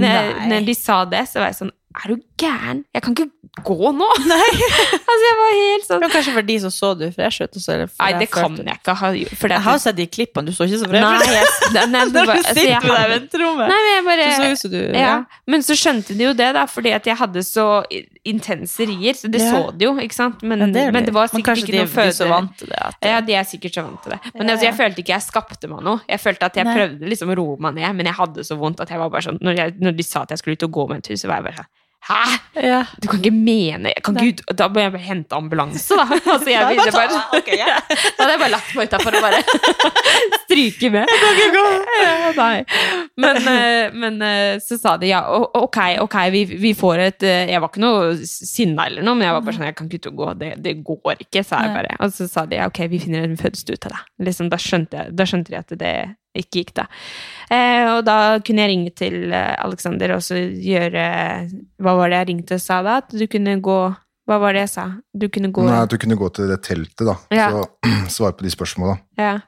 Når, når de sa det, så var jeg sånn Er du gæren? Jeg kan ikke gå nå! [laughs] [laughs] altså, jeg var helt sånn Det var kanskje for de som så du fresh ut. så det Nei, det kan jeg ikke ha gjort. Jeg har jo sett de klippene, du så ikke så fresh Nei, ut. jeg, nei, nei, [laughs] det var, altså, jeg med deg venterommet. Nei, men jeg bare Så så ut du ja. ja. Men så skjønte de jo det, da, fordi at jeg hadde så intense rier. Så det Ja. så de jo, ikke sant? Men, ja, det, men det var sikkert ikke de, noe føde... de er så vant til det. At, Ja, de er sikkert så vant til det. Men altså, jeg følte ikke jeg skapte meg noe. Jeg følte at jeg Nei. prøvde liksom å roe meg ned, men jeg hadde så vondt at jeg var bare sånn Når, jeg, når de sa at jeg skulle ut og gå med en tur, så var jeg bare sånn Hæ?! ja. Du kan ikke mene kan Gud, Da må jeg bare hente ambulanse, da. Altså, jeg, ville bare okay, ta- [laughs] ja. Da hadde jeg bare lagt meg utafor og bare [laughs] stryke med. Ja. Men, eh, men eh, så sa de ja, ok, ok, vi, vi får et eh, Jeg var ikke noe sinna eller noe, men jeg var bare sånn Jeg kan ikke ut og gå, det, det går ikke, sa jeg bare. Og så sa de ja, ok, vi finner en fødestue til deg. Liksom, da, skjønte jeg, da skjønte de at det ikke gikk, da. Eh, og da kunne jeg ringe til eh, Alexander og så gjøre Hva var det jeg ringte og sa da? At du kunne gå Hva var det jeg sa? Du kunne gå Nei, at du kunne gå til det teltet, da. Ja. Så [clears throat] svare på de spørsmåla. ja.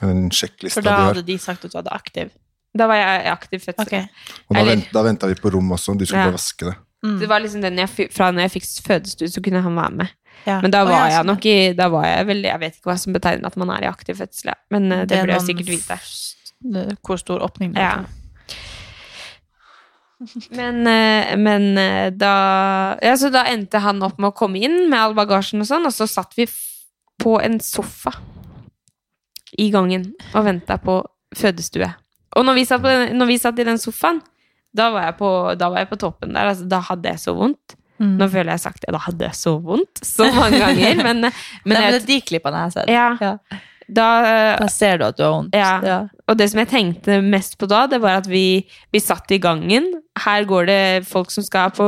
En sjekkliste. For da hadde de sagt at du hadde aktiv. Da var jeg aktiv fødsel. Okay. Og da, eller- vent, da venta vi på rom også, du skulle Ja. bare vaske det. Mm. Det var liksom den jeg, Fra når jeg fikk fødestue, så kunne han være med. Ja. Men da var jeg sånn, nok i Da var jeg vel Jeg vet ikke hva som betegner at man er i aktiv fødsel, men eh, det, er burde jeg sikkert vite. Hvor stor åpning det er. Men, eh, men eh, da Ja, så da endte han opp med å komme inn med all bagasjen og sånn, og så satt vi på en sofa i gangen og venta på fødestue. Og når vi satt, på når vi satt i den sofaen, da var jeg på, da var jeg på toppen der. Altså, da hadde jeg så vondt. Mm. Nå føler jeg sagt det, da hadde jeg så vondt så mange ganger, [laughs] men, men, Nei, men det de klippene jeg har sett. ja, Ja. da Da ser du at du har vondt. Ja. Og det som jeg tenkte mest på da, det var at vi, vi satt i gangen. Her går det folk som skal på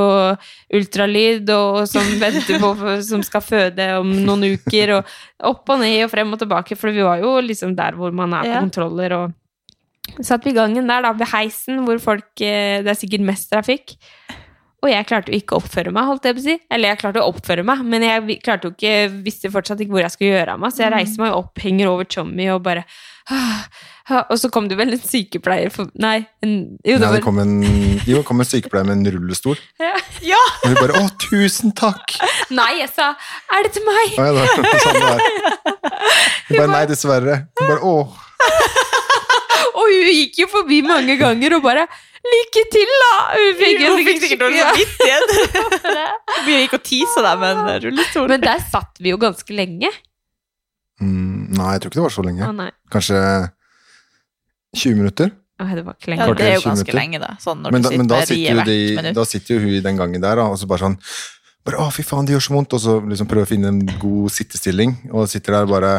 ultralyd, og som [laughs] venter på som skal føde om noen uker, og opp og ned og frem og tilbake, for vi var jo liksom der hvor man er på Ja. kontroller og Satt vi i gangen der, da, ved heisen, hvor folk eh, Det er sikkert mest trafikk. Og jeg klarte jo ikke å oppføre meg, holdt jeg på å si. Eller jeg klarte å oppføre meg, men jeg klarte jo ikke, visste fortsatt ikke hvor jeg skulle gjøre av meg. Så jeg reiser meg opp, henger over Tjommi og bare Og så kom det vel en sykepleier for Nei, en, jo, det Nei, det kom en, jo, det kom en sykepleier med en rullestol. [laughs] ja. Og hun bare 'Å, tusen takk!' Nei, jeg sa 'Er det til meg?' Å, ja, det var sånn det var. [laughs] Hun bare 'Nei, dessverre'. Hun bare 'Å'. [laughs] Og hun gikk jo forbi mange ganger og bare 'Lykke til, da!' Hun fikk, Hun fikk sikkert dårlig samvittighet. [laughs] Vi gikk og tisa deg med en rullestol. Men der satt vi jo ganske lenge. Mm, nei, jeg tror ikke det var så lenge. Ah. Kanskje 20 minutter. Ah, det var ikke ja, det er jo ganske lenge, da. Sånn når Men du da, men da sitter de, da sitter jo hun i den gangen der, da, og så bare sånn bare, Å, fy faen, det gjør så vondt. Og så liksom prøver å finne en god sittestilling, og sitter der bare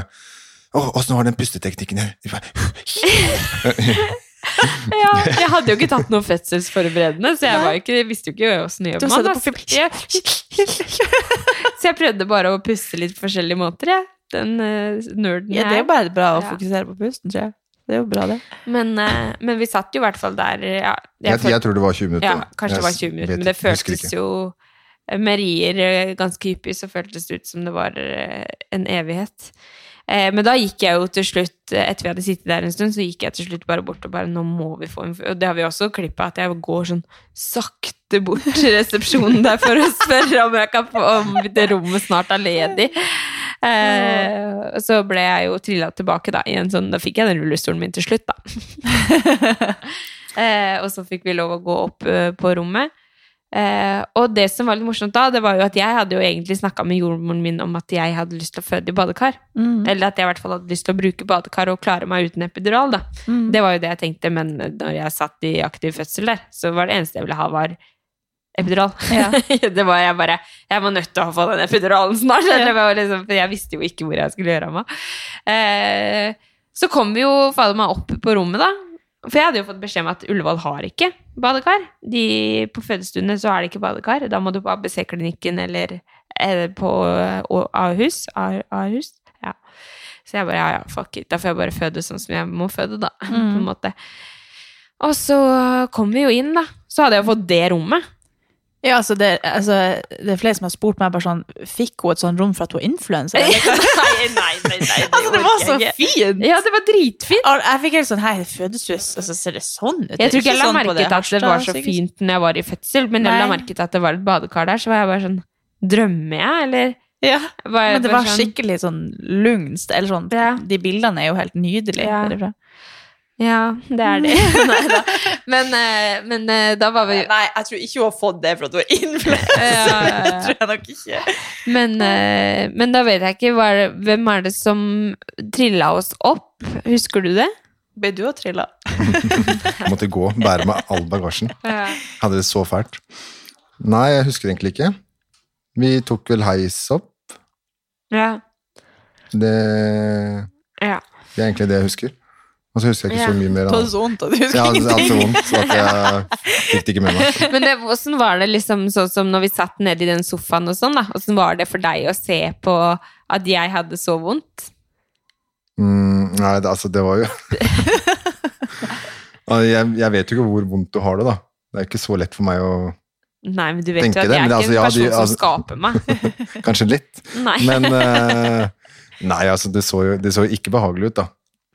Å, åssen var den pusteteknikken her? [laughs] [laughs] Ja, jeg hadde jo ikke tatt noe fødselsforberedende, så jeg var ikke, visste jo ikke åssen Du man. det. [laughs] Så jeg prøvde bare å puste litt på forskjellige måter, jeg. Den uh, nerden Ja, det er jo bare bra å fokusere på pusten, tror jeg. Det er jo bra, det. Men, uh, men vi satt jo i hvert fall der ja, jeg, jeg, jeg tror det var 20 minutter. Ja, kanskje det var 20 minutter, vet men det føltes jo Med rier eh, ganske hyppig så føltes det ut som det var eh, en evighet. Eh, Men da gikk jeg jo til slutt, eh, etter vi hadde sittet der en stund, så gikk jeg til slutt bare bort og bare Nå må vi få en Og det har vi også klippet, at jeg går sånn sakte bort til resepsjonen der for å spørre om jeg kan få om det rommet snart er ledig. Eh, så ble jeg jo trilla tilbake, da. I en sånn, da fikk jeg den rullestolen min til slutt, da. [laughs] eh, og så fikk vi lov å gå opp eh, på rommet. Eh, og det som var litt morsomt da, det var jo at jeg hadde jo egentlig snakka med jordmoren min om at jeg hadde lyst til å føde i badekar. Mm. Eller at jeg i hvert fall hadde lyst til å bruke badekar og klare meg uten epidural. da. Mm. Det var jo det jeg tenkte, men når jeg satt i aktiv fødsel der, så var det eneste jeg ville ha, var epidural. Ja. [laughs] det var jeg bare Jeg var nødt til å få den epiduralen snart. Det var liksom, for jeg visste jo ikke hvor jeg skulle gjøre av meg. Eh, så kom vi jo fader meg opp på rommet, da. For jeg hadde jo fått beskjed om at Ullevål har ikke badekar. De, på fødestuene så er det ikke badekar. Da må du på ABC-klinikken eller, eller på eh, Ahus. Ah- Ahus. Ja. Så jeg bare ja, ja, fuck it. Da får jeg bare føde sånn som jeg må føde, da. [laughs] På en måte. Og så kom vi jo inn, da. Så hadde jeg fått det rommet. Ja, altså det, altså det er flere som har spurt meg bare sånn Fikk hun et sånt rom for at hun er influenser? [laughs] nei, nei, nei, [laughs] nei, det Altså, det var så fint! Ja, det var dritfint. Og Jeg fikk helt sånn Hei, fødestue, altså, ser det sånn ut? Jeg tror ikke jeg la sånn merke til at det var så fint når jeg var i fødsel, men jeg la merke til at det var et badekar der, så var jeg bare sånn Drømmer jeg, eller? Ja, jeg men det var sånn- skikkelig sånn lugnst. Eller sånn, Ja. De bildene er jo helt nydelige. Ja. Ja, det er det. [laughs] Men, eh, men eh, da var vi Nei, jeg tror ikke hun har fått det for at hun er influenser. Ja, ja, ja. [laughs] Det tror jeg nok ikke. Men, eh, men da vet jeg ikke hva er det, Hvem er det som trilla oss opp? Husker du det? Ble du og trilla? [laughs] Jeg måtte gå, bære med all bagasjen. Hadde det så fælt. Nei, jeg husker egentlig ikke. Vi tok vel heis opp. Ja. Det, ja. det er egentlig det jeg husker. Og så husker jeg ikke Ja. så mye mer. Det hadde så vondt at du husker hadde, jeg hadde så vondt så at jeg fikk det ikke med meg. Men det, hvordan var det liksom sånn som når vi satt nede i den sofaen og sånn, da? Hvordan var det for deg å se på at jeg hadde så vondt? Mm, nei, det, altså, det var jo [laughs] jeg, jeg vet jo ikke hvor vondt du har det, da. Det er ikke så lett for meg å Nei, men du vet jo at det, jeg er ikke altså, en ja, person altså, som skaper meg. [laughs] Kanskje litt. Nei. Men uh, Nei, altså, det så jo det så ikke behagelig ut, da.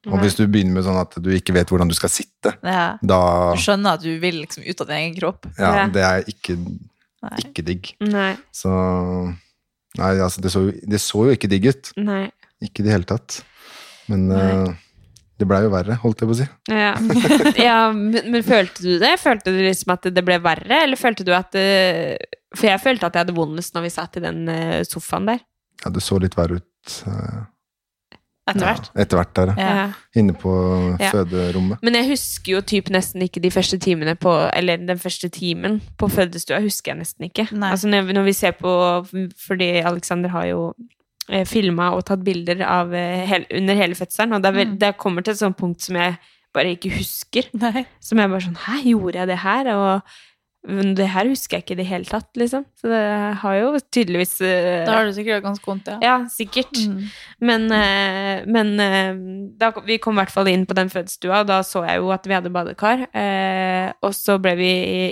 Og hvis du begynner med sånn at du ikke vet hvordan du skal sitte, Ja. da Du skjønner at du vil liksom ut av din egen kropp. Ja, Ja. det er ikke, ikke digg. Nei. Så Nei, altså, det så, det så jo ikke digg ut. Nei. Ikke i det hele tatt. Men uh, det blei jo verre, holdt jeg på å si. Ja, [laughs] ja men, men følte du det? Følte du liksom at det ble verre, eller følte du at det, For jeg følte at jeg hadde vondest når vi satt i den eh, sofaen der. Ja, det så litt verre ut eh, Etter hvert. etter hvert der, ja. Ja. Inne på Ja. føderommet. Men jeg husker jo typ nesten ikke de første timene på Eller den første timen på fødestua husker jeg nesten ikke. Nei. Altså når, når vi ser på Fordi Alexander har jo eh, filma og tatt bilder av eh, hel, under hele fødselen, og det, er vel, Mm. det kommer til et sånt punkt som jeg bare ikke husker. Nei. Som jeg bare sånn Hæ, gjorde jeg det her? Og men det her husker jeg ikke i det hele tatt, liksom. Så det har jo tydeligvis eh, Da har du sikkert ganske vondt, ja. Ja, sikkert. Mm. Men, eh, men eh, da, vi kom i hvert fall inn på den fødestua, og da så jeg jo at vi hadde badekar. Og så ble vi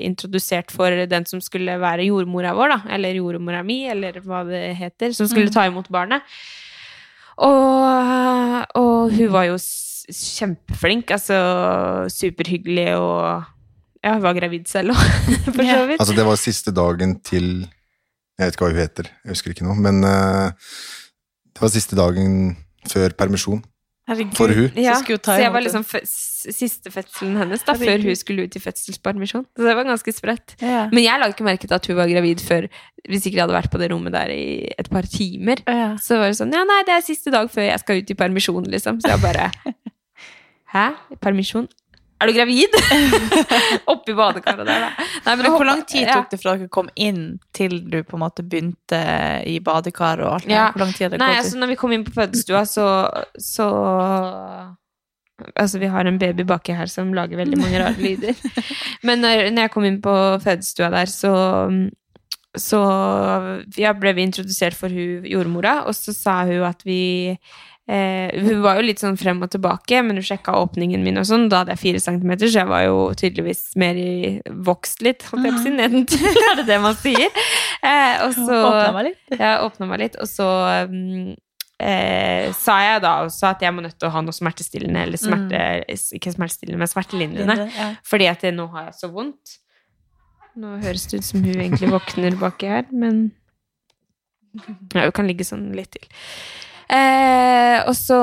introdusert for den som skulle være jordmora vår, da. Eller jordmora mi, eller hva det heter. Som skulle Mm. ta imot barnet. Og, og hun var jo kjempeflink. Altså superhyggelig og Hun var gravid selv òg, [laughs] for så vidt. Altså, det var siste dagen til Jeg vet ikke hva hun heter, jeg husker ikke noe, men uh, det var siste dagen før permisjon. Herregud, For hun. Ja, så hun ta så jeg var liksom siste fødselen hennes da, før hun skulle ut i fødselspermisjon. Så det var ganske sprøtt. Ja. Men jeg la ikke merke til at hun var gravid før hvis ikke jeg hadde vært på det rommet der i et par timer. Ja. Så var det sånn Ja, nei, det er siste dag før jeg skal ut i permisjon, liksom. Så jeg bare [laughs] Hæ? Permisjon? Er du gravid? [laughs] Oppi badekaret der, da. Nei, Men hvor lang tid tok det fra dere kom inn til du på en måte begynte i badekar og alt Ja. Hvor lang tid hadde det Nei, gått? altså når vi kom inn på fødestua, så, så Altså, vi har en baby baki her som lager veldig mange rare lyder. [laughs] Men når, når jeg kom inn på fødestua der, så så ja, ble vi introdusert for hun jordmora, og så sa hun at vi eh, Hun var jo litt sånn frem og tilbake, men hun sjekka åpningen min, og sånn. Da hadde jeg fire centimeter, så jeg var jo tydeligvis mer i, vokst litt, holdt jeg på å si, nedentil. [laughs] Er det det man sier? Eh, og så Åpna meg litt. Ja, åpna meg litt, og så mm, eh, sa jeg da også at jeg må nødt til å ha noe smertestillende, eller smerte, ikke smertestillende, men smertelindrende. Ja. Fordi at det, nå har jeg så vondt. Nå høres det ut som hun egentlig våkner baki her, men Ja, hun kan ligge sånn litt til. Eh, og så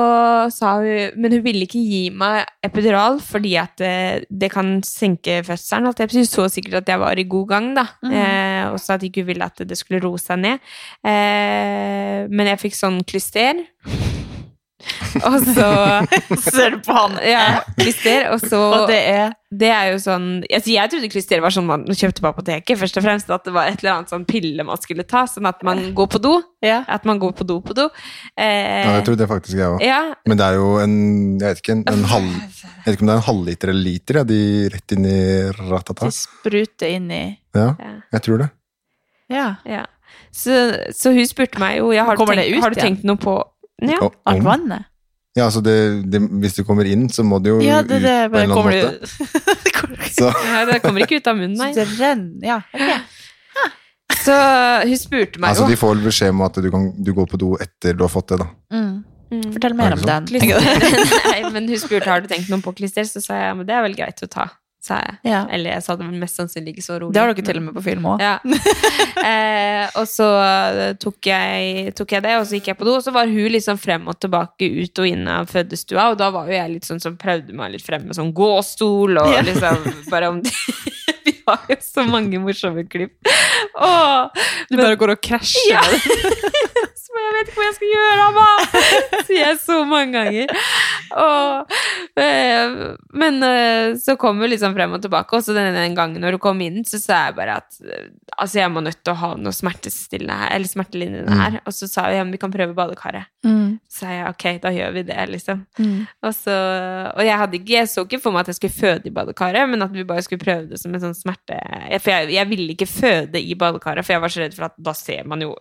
sa hun Men hun ville ikke gi meg epidural fordi at eh, det kan senke fødselen. Alt jeg så sikkert at jeg var i god gang, da. Eh, og så at ikke hun ville at det skulle roe seg ned. Eh, men jeg fikk sånn klyster. [laughs] Og så Ser du på han? Ja, klister. Og så Og det er det er jo sånn altså Jeg trodde klister var sånn man kjøpte på apoteket. Først og fremst At det var et eller annet sånn pille man skulle ta, sånn at man går på do. Ja. At man går på do på do. Eh, Ja, jeg tror det faktisk jeg òg. ja, Men det er jo en Jeg vet ikke, en, en halv Jeg vet ikke om det er en halvliter eller liter, ja, de rett inn i ratata. De spruter inn i Ja, Ja. jeg tror det. Ja. ja. Så, så hun spurte meg jo har, Kommer tenkt, ut har du tenkt noe på ja. Og- Alt om- vannet? Ja, altså det, det, hvis du kommer inn, så må du jo Ja, ut det, på en eller annen måte. [laughs] Det kommer- Så det kommer ikke ut av munnen, Så det renner. Ja. ok. Så hun spurte meg altså, jo de får vel beskjed om at du, kan, du går på do etter du har fått det, da. Mm. Mm. Fortell mer Er om sånn? den. [laughs] Nei, men hun spurte har du tenkt noe på klister, så sa jeg men det er vel greit å ta. Sa jeg. Ja. Eller jeg sa det mest sannsynlig ikke så rolig. Det har dere til og med på film òg. Ja. [laughs] Eh, og så tok jeg, tok jeg det, og så gikk jeg på do, og så var hun liksom frem og tilbake ut og inn av fødestua, og da var jo jeg litt sånn som prøvde meg litt frem med sånn gåstol, og Ja. [laughs] liksom bare om det Vi [laughs] har jo så mange morsomme klipp. Åh, Du bare går og krasjer. ja. Så jeg vet ikke hva jeg skal gjøre, Amma! [laughs] Sier jeg så mange ganger. Og, eh, men eh, så kom vi liksom frem og tilbake, og så den, den gangen når du kom inn, så sa jeg bare at eh, altså jeg må nødt til å ha noe smertestillende her, eller smertelindrende her. Og så sa hun ja, men vi kan prøve badekaret. Mm. Så sa jeg ok, da gjør vi det, liksom. Mm. Og, så, og jeg, hadde jeg så ikke for meg at jeg skulle føde i badekaret, men at vi bare skulle prøve det som en sånn smerte For jeg, jeg ville ikke føde i badekaret, for jeg var så redd for at da ser man jo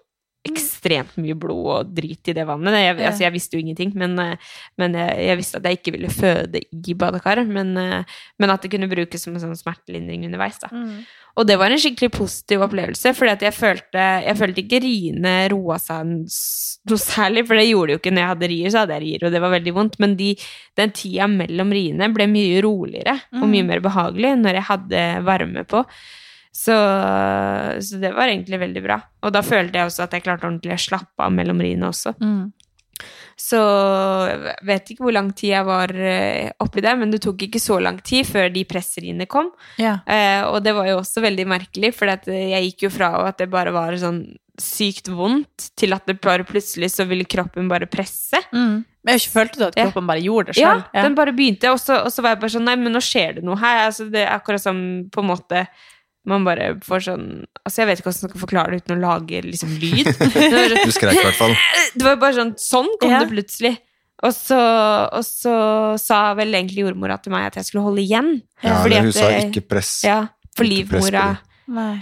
ekstremt mye blod og drit i det vannet. Jeg, altså, jeg visste jo ingenting, men, eh, men jeg, jeg visste at jeg ikke ville føde i badekaret. Men, eh, men at det kunne brukes som en sånn smertelindring underveis. Da. Mm. Og det var en skikkelig positiv opplevelse, for jeg følte, jeg følte ikke riene roa seg noe særlig, for det gjorde det jo ikke når jeg hadde rier, så hadde jeg rier, og det var veldig vondt, men de, den tida mellom riene ble mye roligere og mye mer behagelig når jeg hadde varme på. Så, så det var egentlig veldig bra. Og da følte jeg også at jeg klarte ordentlig å slappe av mellom riene også. Mm. Så jeg vet ikke hvor lang tid jeg var eh, oppi der, men det tok ikke så lang tid før de presseriene kom. Ja. Eh, og det var jo også veldig merkelig, for jeg gikk jo fra at det bare var sånn sykt vondt, til at det bare plutselig så ville kroppen bare presse. Mm. Men jeg følte du at Ja. kroppen bare gjorde det Ja, ja, den bare begynte, og så, og så var jeg bare sånn Nei, men nå skjer det noe her. Altså, det er akkurat som på en måte man bare får sånn Altså, jeg vet ikke hvordan jeg skal forklare det uten å lage liksom [laughs] lyd. Det Du skrek i hvert fall. [laughs] det var bare sånn Sånn kom Ja. det plutselig. Og så, og så sa vel egentlig jordmora til meg at jeg skulle holde igjen. Ja, Fordi hun at sa ikke press. Ja, for livmora,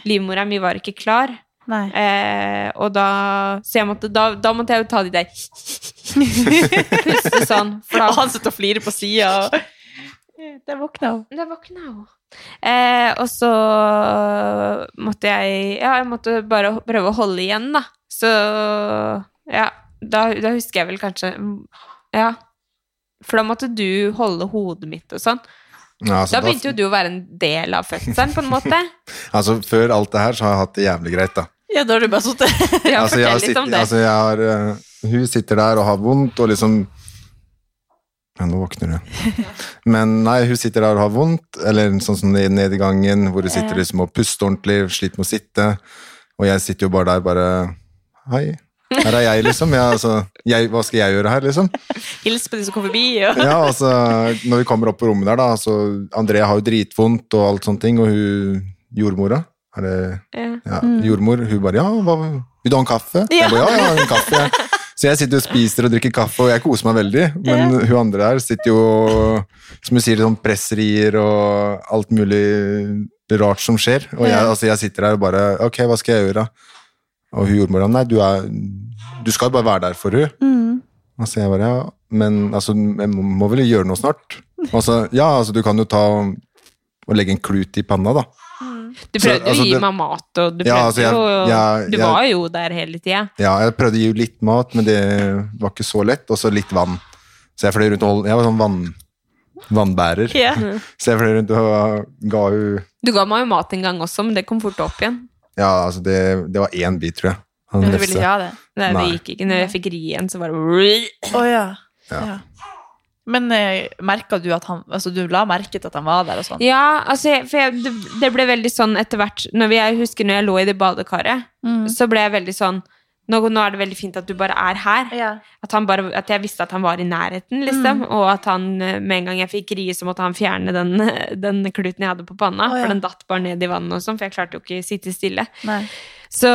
livmora mi var ikke klar. Eh, og da Så jeg måtte, da, da måtte jeg jo ta de der [laughs] Puste sånn. For Og da han sitter og flirer på sida. Der våkna hun. Det våkna hun. Eh, og så måtte jeg Ja, jeg måtte bare prøve å holde igjen, da. Så ja, da, da husker jeg vel kanskje Ja. For da måtte du holde hodet mitt og sånn. Ja, altså, Da begynte jo du å være en del av fødselen, på en måte. [laughs] Altså, før alt det her så har jeg hatt det jævlig greit, da. Ja, da har du bare sittet [laughs] Ja, altså, jeg har fortell litt om sitt- det. Altså, jeg har, uh, hun sitter der og har vondt, og liksom Ja, nå våkner hun. [laughs] Men nei, hun sitter der og har vondt, eller sånn som i gangen, hvor hun sitter liksom og puster ordentlig, sliter med å sitte. Og jeg sitter jo bare der, bare Hei, her er jeg, liksom. Jeg, altså, jeg, hva skal jeg gjøre her, liksom? [laughs] Hils på de som kom forbi. Ja. Ja, altså, når vi kommer opp på rommet der, da, så Andrea har jo dritvondt og alt sånne ting, og hun jordmora er det Ja. ja, jordmor, hun bare ja, hva, vil du ha en kaffe? Jeg bare, ja, ja, en kaffe. ja. [laughs] Så jeg sitter og spiser og drikker kaffe, og jeg koser meg veldig. Men hun andre her sitter jo som hun sier, sånn presserier og alt mulig rart som skjer. Og jeg, altså, jeg sitter her og bare ok, hva skal jeg gjøre? Og hun jordmora nei, du, er, du skal jo bare være der for hun. Mm. Altså, jeg bare ja, men altså, jeg må, må vel gjøre noe snart. Altså, ja, altså, du kan jo ta og legge en klut i panna, da. Du prøvde jo altså, å gi det- meg mat, og du Ja, altså, jeg- jo jeg- Du jeg- var jo der hele tida. Ja, jeg prøvde å gi litt mat, men det var ikke så lett. Og så litt vann. Så jeg fløy rundt og holdt Jeg var sånn vann, vannbærer. Ja. [laughs] Så jeg fløy rundt og ga henne Du ga meg jo mat en gang også, men det kom fort opp igjen. Ja, altså, det, det var én bit, tror jeg. Han Men du ville ikke ha det? Nei, det gikk ikke. Når jeg fikk ri igjen, så var det Å ja. Ja. ja. Men eh, merka du at han Altså, du la merke til at han var der og sånn? Ja, altså, jeg, for jeg, det, det ble veldig sånn etter hvert når vi, Jeg husker når jeg lå i det badekaret, Mm. så ble jeg veldig sånn nå, nå er det veldig fint at du bare er her. Ja. At, han bare, at jeg visste at han var i nærheten, liksom. Mm. Og at han, eh, med en gang jeg fikk rie, så måtte han fjerne den, [laughs] den kluten jeg hadde på panna. Oh, ja. For den datt bare ned i vannet og sånn, for jeg klarte jo ikke å sitte stille. Så,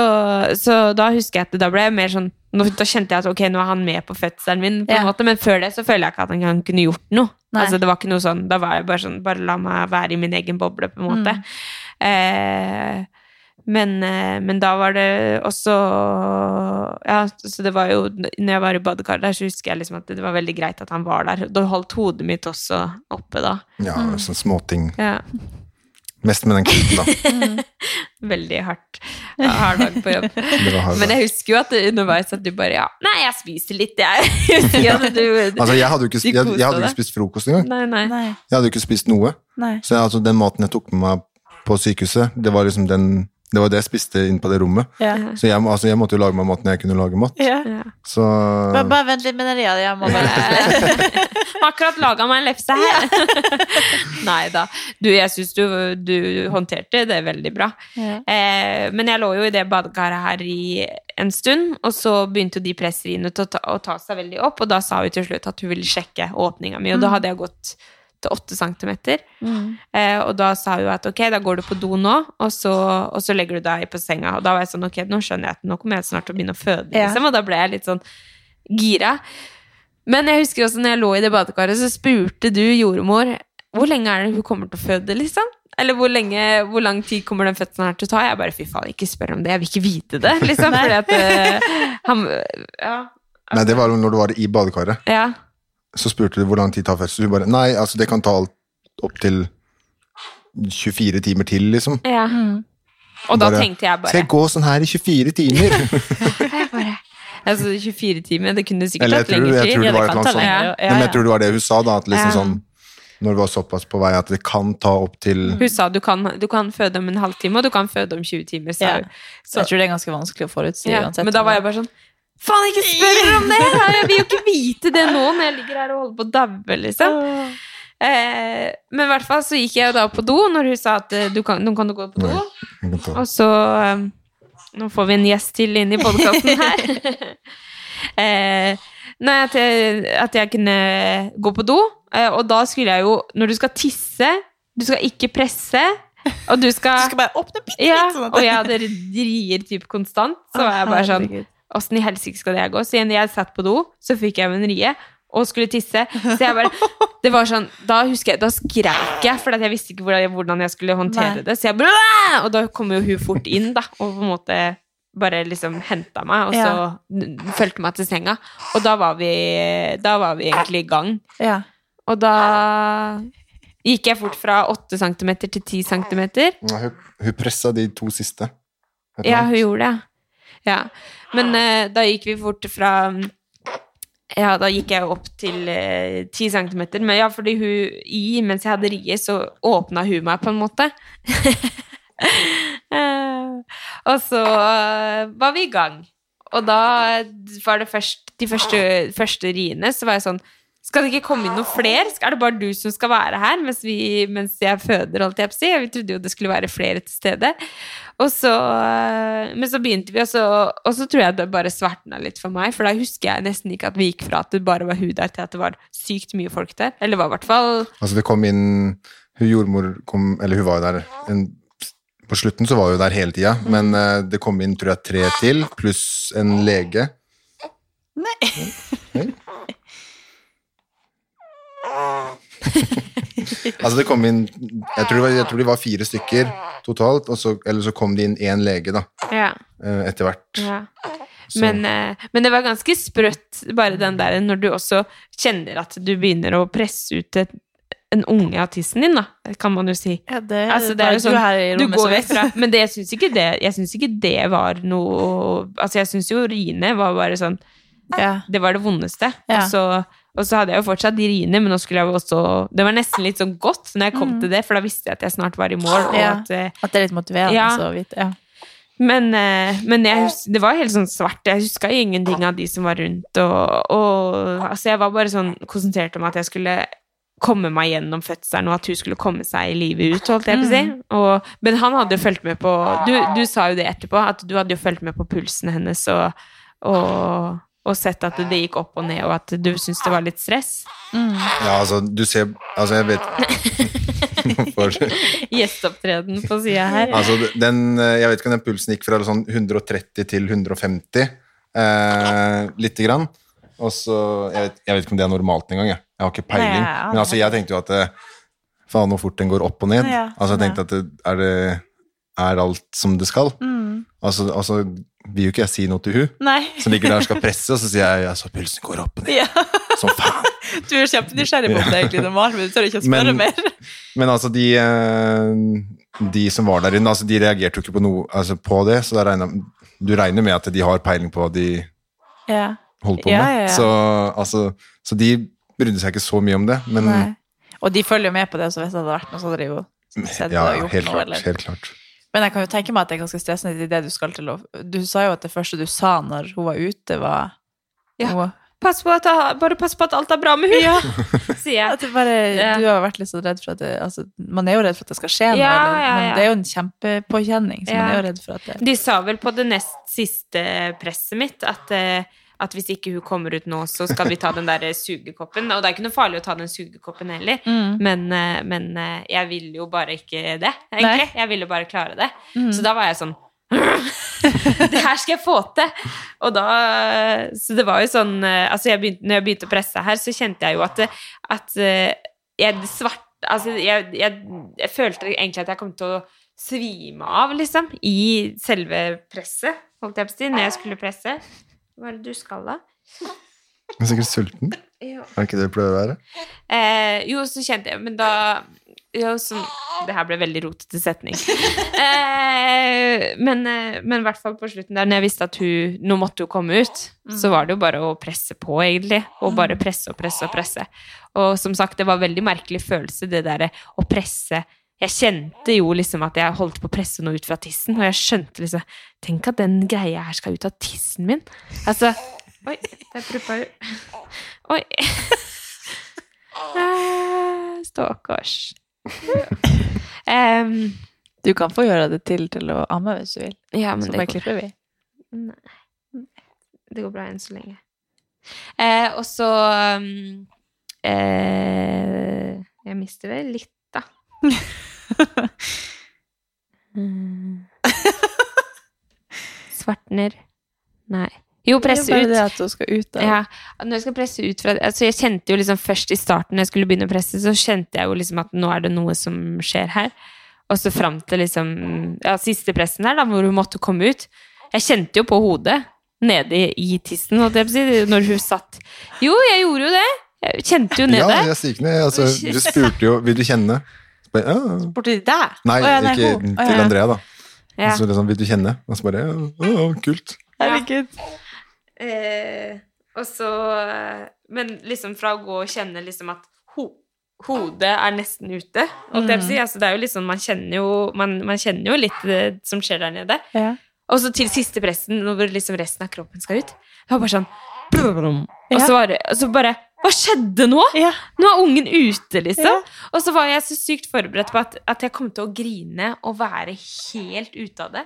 så da husker jeg at da ble jeg mer sånn nå, Da kjente jeg at ok, nå er han med på fødselen min, på en Ja. måte, men før det så føler jeg ikke at han, kunne gjort noe. Nei. Altså, det var ikke noe sånn, Da var jeg bare sånn Bare la meg være i min egen boble, på en måte. Mm. Eh, men, eh, men da var det også Ja, så det var jo Når jeg var i badekaret der, så husker jeg liksom at det var veldig greit at han var der. Da holdt hodet mitt også oppe, da. Ja, sånne småting. Ja. Mest med den kluten, da. [laughs] Veldig hardt. Ja, hard dag på jobb. [laughs] Hard Men jeg husker jo at underveis at du bare ja, Nei, jeg spiser litt, jeg. [laughs] jeg du, Altså, jeg hadde jo ikke, jeg, jeg hadde ikke spist frokost engang. Nei, nei. Nei. Jeg hadde jo ikke spist noe. Nei. Så altså, den maten jeg tok med meg på sykehuset, det var liksom den det var det jeg spiste inn på det rommet. Yeah. Så jeg, altså, jeg måtte jo lage meg mat når jeg kunne lage mat. Ja. Ja. Så Bare, bare vent litt med den ria. Jeg må bare [laughs] Har akkurat laga meg en lefse her. [laughs] Nei da. Du, jeg syns du, du håndterte det veldig bra. Yeah. Eh, men jeg lå jo i det badekaret her i en stund, og så begynte jo de presseriene å ta, å ta seg veldig opp, og da sa hun til slutt at hun ville sjekke åpninga mi, og da hadde jeg gått til cm. centimeter. Eh, og da sa hun at ok, da går du på do nå, og så, og så legger du deg på senga. Og da var jeg sånn, ok, nå skjønner jeg at nå kommer jeg snart til å begynne å føde, Ja. liksom. Og da ble jeg litt sånn gira. Men jeg husker også når jeg lå i det badekaret, så spurte du jordmor hvor lenge er det hun kommer til å føde, liksom? Eller hvor, lenge, hvor lang tid kommer den fødselen her til å ta? Jeg bare, fy faen, ikke spør om det, jeg vil ikke vite det, liksom. [laughs] fordi at uh, han, ja, Nei, det var jo når du var i badekaret. ja. Så spurte du hvor lang tid tar fødsel. Du bare Nei, altså, det kan ta opptil opp til 24 timer til, liksom. ja. Og da tenkte jeg bare Skal jeg gå sånn her i 24 timer? [laughs] [laughs] jeg bare Altså 24 timer, det kunne sikkert tatt jeg tatt Eller lengre jeg tror det Ja, var sånt. ja, ja. tror det var det hun sa, da. At liksom Ja. sånn Når det var såpass på vei at det kan ta opp til Hun sa du kan, du kan føde om en halvtime, og du kan føde om 20 timer. Sa Ja. Så jeg tror det er ganske vanskelig å forutsi Ja, uansett. men da var jeg bare sånn Faen, ikke spør om det! Jeg vil jo ikke vite det nå når jeg ligger her og holder på å daue, liksom. Eh, men i hvert fall så gikk jeg da på do når hun sa at eh, du kan, nå kan du gå på do. Og så eh, Nå får vi en gjest til inn i podkasten her. [laughs] eh, nei, at jeg, at jeg kunne gå på do. Eh, og da skulle jeg jo Når du skal tisse, du skal ikke presse, og du skal Du skal bare åpne bitte litt. ja, sånn at- og jeg hadde rier typ konstant, så var jeg bare sånn. Åssen i helsike skal det gå? Så igjen, jeg satt på do, så fikk jeg en rie og skulle tisse. Så jeg bare [laughs] Det var sånn Da husker jeg Da skrek jeg, for jeg visste ikke hvordan jeg skulle håndtere Nei. det. Så jeg bare Og da kom jo hun fort inn, da, og på en måte bare liksom henta meg, og så Ja. fulgte meg til senga. Og da var vi Da var vi egentlig i gang. Ja. Og da gikk jeg fort fra 8 cm til 10 cm. Ja, hun, hun pressa de to siste. Ja, hun gjorde det. Ja. Men eh, da gikk vi fort fra Ja, da gikk jeg opp til eh, 10 cm. Men ja, fordi hun i mens jeg hadde riet, så åpna hun meg på en måte. [laughs] Eh, og så eh, var vi i gang. Og da var det først de første, første riene, så var jeg sånn skal det ikke komme inn noen flere? Er det bare du som skal være her mens, vi, mens jeg føder? holdt jeg på å si? Vi trodde jo det skulle være flere til stede. Og så, øh, men så begynte vi, og så, og så tror jeg det bare svartna litt for meg. For da husker jeg nesten ikke at vi gikk fra at det bare var hun der, til at det var sykt mye folk der. Eller var i hvert fall Altså, det kom inn Hun jordmor kom Eller hun var jo der en, På slutten så var hun der hele tida, men eh, det kom inn tror jeg tre til, pluss en lege. Nei. Nei. [laughs] altså, det kom inn Jeg tror jeg tror de var fire stykker totalt, og så, eller så kom det inn én lege, da, Ja. eh, etter hvert. ja. Men, eh, men det var ganske sprøtt, bare den der når du også kjenner at du begynner å presse ut et, en unge av tissen din, da, kan man jo si. Ja, det, Altså, det er jo sånn, du går vekk fra [laughs] Men det, jeg syns ikke, det- ikke det var noe Altså, jeg syns jo Rine var bare sånn Ja. Det var det vondeste. Ja. Og, så, og så hadde jeg jo fortsatt riene, men nå skulle jeg jo også Det var nesten litt sånn godt når jeg kom til det, for da visste jeg at jeg snart var i mål. Mm. Ja. at, eh, At det er litt motiverende Ja. så vidt. Ja. men eh, men jeg det var helt sånn svart. Jeg huska ingenting av de som var rundt. Og, og altså jeg var bare sånn konsentrert om at jeg skulle komme meg gjennom fødselen, og at hun skulle komme seg i livet ut, holdt jeg på å si. Og, men han hadde jo fulgt med på du, du sa jo det etterpå, at du hadde jo fulgt med på pulsen hennes og, og, og sett at det gikk opp og ned, og at du syntes det var litt stress. Ja, altså, du ser Altså, jeg vet [laughs] Gjesteopptreden på sida her. Altså, den, eh, jeg vet ikke om den pulsen gikk fra sånn 130 til 150, eh, lite grann. Og så, jeg vet, jeg vet ikke om det er normalt engang, jeg. Jeg har ikke peiling. Nei, ja, Men altså, jeg tenkte jo at eh, faen hvor fort den går opp og ned. Ja, altså, jeg tenkte at det, er det er alt som det skal? Mm. Altså, altså, vil jo ikke jeg si noe til hun Nei. som ligger der og skal presse, og så sier jeg altså, pulsen går opp ned. Ja. Som faen. [laughs] Du er kjempenysgjerrig på om det egentlig normalt, men du tør ikke å spørre Men- mer. Men altså, de, eh, de som var der inne, altså, de reagerte jo ikke på, noe, altså, på det, så regner, du regner med at de har peiling på hva de Ja. holder på Ja, med. ja, ja. Så, altså, så de brydde seg ikke så mye om det, men Nei. Og de følger jo med på det, så hvis det hadde vært noe, så hadde de jo sett ja, og gjort helt klart, eller- helt klart. Men jeg kan jo tenke meg at det er ganske stressende i det du skal til å Du sa jo at det første du sa når hun var ute, var Ja. Hun- Pass på at, bare pass på at alt er bra med henne! Ja. [laughs] sier jeg. Bare, Ja. Du har vært litt så redd for at det altså, Man er jo redd for at det skal skje noe, Ja, men det er jo en kjempepåkjenning, så man er jo redd for at det De sa vel på det nest siste presset mitt at, eh, at hvis ikke hun kommer ut nå, så skal vi ta den der sugekoppen. Og det er ikke noe farlig å ta den sugekoppen heller, Mm. men, eh, men eh, jeg ville jo bare ikke det, egentlig. Jeg ville bare klare det. Mm. Så da var jeg sånn [laughs] det her skal jeg få til! Og da Så det var jo sånn eh, Altså, jeg begynte, når jeg begynte å presse her, så kjente jeg jo at, at jeg svart Altså, jeg, jeg, jeg følte egentlig at jeg kom til å svime av, liksom, i selve presset, holdt jeg på å si, når jeg skulle presse. Hva er det du skal, da? Jeg er sikkert sulten. Ja. Er det ikke det du pleier å være? Eh, jo, så kjente jeg Men da jo, Det her ble veldig rotete setning. Eh, men, eh, i hvert fall på slutten der, når jeg visste at hun Nå måtte hun komme ut, så var det jo bare å presse på, egentlig. Og bare presse og presse og presse. Og som sagt, det var en veldig merkelig følelse, det derre å presse jeg kjente jo liksom at jeg holdt på å presse noe ut fra tissen, og jeg skjønte liksom Tenk at den greia her skal ut av tissen min. Altså Oi, der pruppa hun. Oi. [laughs] Stakkars. Um, Du kan få gjøre det til til å amme hvis du vil. ja, men Så det bare klipper vi. Nei. det går bra enn så lenge. Eh, og så um, eh, Jeg mister det litt, da. Mm. [laughs] Svartner. Nei. Jo, presse Det er bare ut. det at hun skal ut da. Ja, når jeg skal presse ut fra altså Jeg kjente jo liksom først i starten når jeg skulle begynne å presse, så kjente jeg jo liksom at nå er det noe som skjer her. Og så fram til liksom ja, siste pressen her, da, hvor hun måtte komme ut. Jeg kjente jo på hodet nede i, tissen, holdt jeg på å si, når hun satt. Jo, jeg gjorde jo det. Jeg kjente jo nede. Ja, jeg stikker ned. Altså, [laughs] du spurte jo Vil du kjenne? Ja. Borti deg? Nei, oh, ja, nei, ikke. Å til ja. Andrea, da. Ja. Så liksom, vil du kjenne? Og så bare ja, ja, kult. Herregud. Eh, og så Men liksom fra å gå og kjenne liksom at ho hodet er nesten ute, holdt jeg på å si. Altså, det er jo liksom Man kjenner jo, man, man kjenner jo litt det som skjer der nede. Ja. Og så til siste pressen, når liksom resten av kroppen skal ut. Det var bare sånn Og så var det og så bare Hva skjedde nå? Ja. Nå er ungen ute, liksom. Ja. Og så var jeg så sykt forberedt på at, at jeg kom til å grine og være helt ute av det